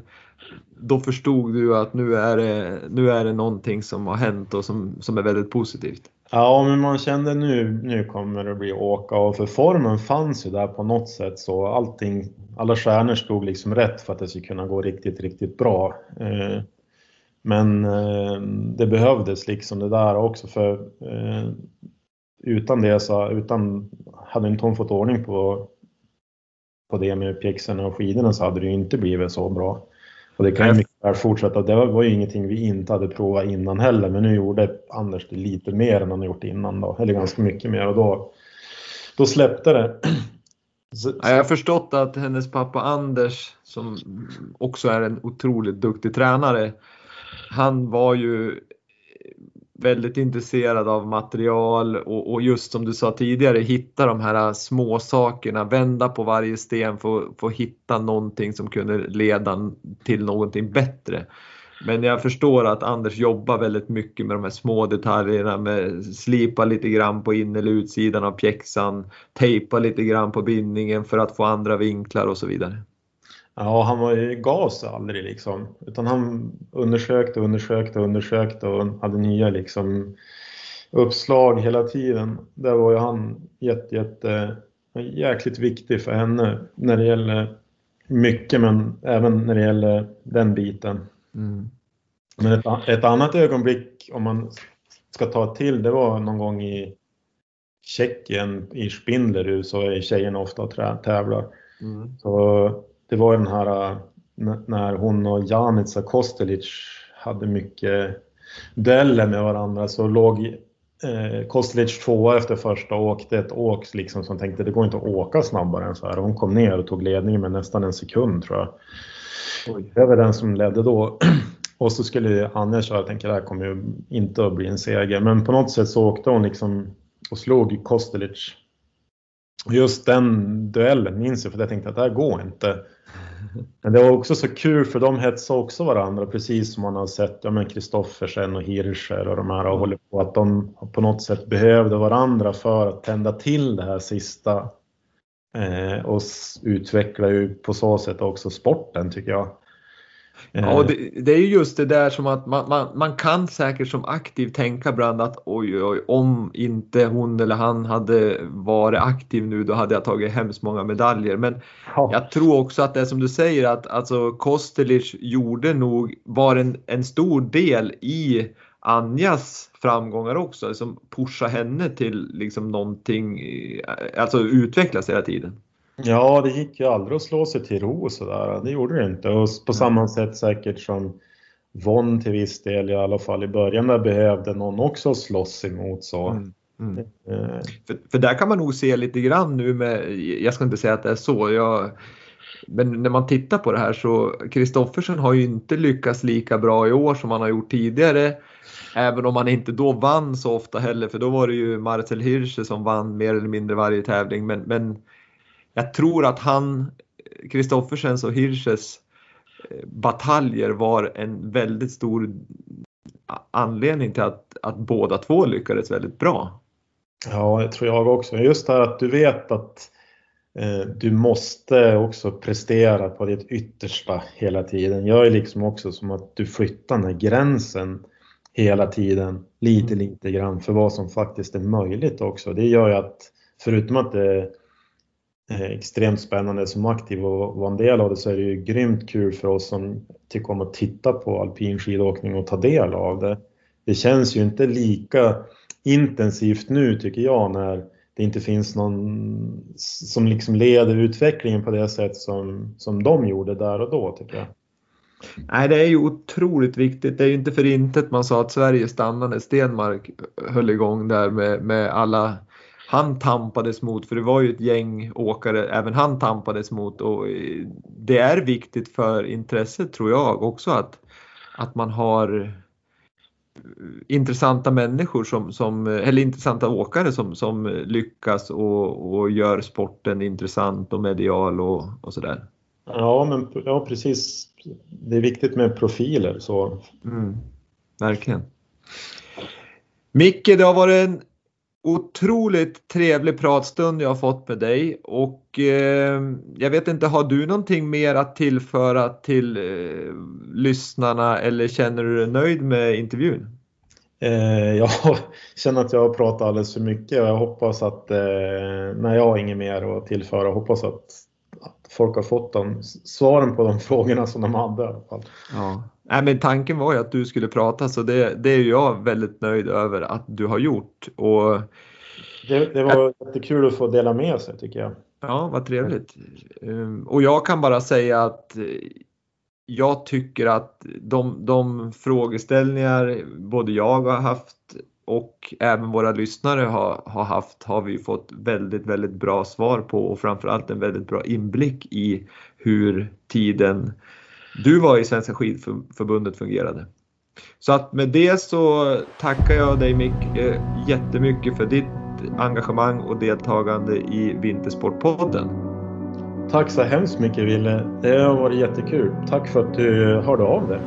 då förstod du att nu är det, nu är det någonting som har hänt och som, som är väldigt positivt. Ja, men man kände nu, nu kommer det bli åka och för formen fanns ju där på något sätt så allting, alla stjärnor stod liksom rätt för att det skulle kunna gå riktigt, riktigt bra. Eh, Men eh, det behövdes liksom det där också för eh, utan det så, utan, hade inte hon fått ordning på, på det med pjäxorna och skidorna så hade det ju inte blivit så bra. Och det kan ju mycket väl fortsätta. Det var, ju ingenting vi inte hade provat innan heller, men nu gjorde Anders det lite mer än han gjort innan då, eller ganska mycket mer och då, då släppte det. Så, Ja, Jag har förstått att hennes pappa Anders, som också är en otroligt duktig tränare, han var ju eh, väldigt intresserad av material och, och just som du sa tidigare, hitta de här små sakerna, vända på varje sten för för att hitta någonting som kunde leda till någonting bättre. Men jag förstår att Anders jobbar väldigt mycket med de här små detaljerna med slipa lite grann på in eller utsidan av pjäxan, tejpa lite grann på bindningen för att få andra vinklar och så vidare. Ja, han var ju gas aldrig liksom, utan han undersökte, undersökte, undersökte och hade nya liksom uppslag hela tiden. Där var ju han jätte, jätte, jäkligt viktig för henne när det gäller mycket, men även när det gäller den biten. Mm. Men ett, ett, annat ögonblick, om man ska ta till, det var någon gång i Tjeckien, i Spindlerud, så är tjejerna ofta och tävlar. Mm. Så det var den här när hon och Janica Kostelic hade mycket dueller med varandra så låg eh, Kostelic tvåa efter första och åkte ett åk liksom som tänkte det går inte att åka snabbare än så här. Hon kom ner och tog ledningen med nästan en sekund tror jag. Oj. Det var den som ledde då. Och så skulle Anja köra, jag tänker det här kommer ju inte att bli en seger. Men på något sätt så åkte hon liksom och slog Kostelic. Just den duellen minns jag för jag tänkte att det här går inte. Men det var också så kul för de hetsade också varandra precis som man har sett ja, Kristoffersen och Hirscher och de här och håller på att de på något sätt behövde varandra för att tända till det här sista. Eh, och utveckla ju på så sätt också sporten tycker jag. Ja, eh. det, det, är just det där som att man, man, man kan säkert som aktiv tänka ibland att oj, oj, om inte hon eller han hade varit aktiv nu då hade jag tagit hemskt många medaljer. Men ja. jag tror också att det är som du säger att alltså Kostelic gjorde nog, var en, en stor del i Anjas framgångar också, som pushade henne till liksom någonting, alltså utvecklas hela tiden. Ja, det gick ju aldrig att slå sig till ro sådär. Det gjorde det inte. Och på samma sätt säkert som Von till viss del i alla fall i början där behövde någon också slåss emot så. Mm. Mm. Eh. För, för, där kan man nog se lite grann nu med, jag ska inte säga att det är så, jag, men när man tittar på det här så Kristoffersen har ju inte lyckats lika bra i år som han har gjort tidigare. Även om han inte då vann så ofta heller för då var det ju Marcel Hirsche som vann mer eller mindre varje tävling. Men, men jag tror att han, Kristoffersens och Hirsches eh, bataljer var en väldigt stor anledning till att, att båda två lyckades väldigt bra. Ja, det tror jag också. Just det här att du vet att eh, du måste också prestera på ditt yttersta hela tiden. Gör ju liksom också som att du flyttar den här gränsen hela tiden, lite, mm. lite grann för vad som faktiskt är möjligt också. Det gör ju att förutom att det Eh, extremt spännande som aktiv och vara en del av det så är det ju grymt kul för oss som tycker om att titta på alpin skidåkning och ta del av det. Det känns ju inte lika intensivt nu tycker jag när det inte finns någon som liksom leder utvecklingen på det sätt som, som de gjorde där och då tycker jag. Nej, det är ju otroligt viktigt. Det är ju inte för intet man sa att Sverige stannade. Stenmark höll igång där med, med alla han tampades mot, för det var ju ett gäng åkare även han tampades mot och eh, det är viktigt för intresset tror jag också att, att man har eh, intressanta människor som, som eller intressanta åkare som, som lyckas och, och gör sporten intressant och medial och, och sådär. Ja, men, ja, precis. Det är viktigt med profiler. Så. Mm, verkligen. Micke, det har varit en otroligt trevlig pratstund jag har fått med dig och eh, jag vet inte, har du någonting mer att tillföra till eh, lyssnarna eller känner du dig nöjd med intervjun? Eh, jag känner att jag har pratat alldeles för mycket och jag hoppas att, eh, när jag har inget mer att tillföra, hoppas att, att folk har fått de, svaren på de frågorna som de hade i alla fall. Ja. Nej, men tanken var ju att du skulle prata så det, det är jag väldigt nöjd över att du har gjort. Och, det, det var jättekul att få dela med sig tycker jag. Ja, vad trevligt. Ehm, och jag kan bara säga att jag tycker att de, de frågeställningar både jag har haft och även våra lyssnare har, har haft har vi fått väldigt, väldigt bra svar på och framförallt en väldigt bra inblick i hur tiden du var i Svenska skidförbundet fungerade. Så att med det så tackar jag dig Mick eh, jättemycket för ditt engagemang och deltagande i Vintersportpodden. Tack så hemskt mycket Ville. Det har varit jättekul. Tack för att du hörde av dig.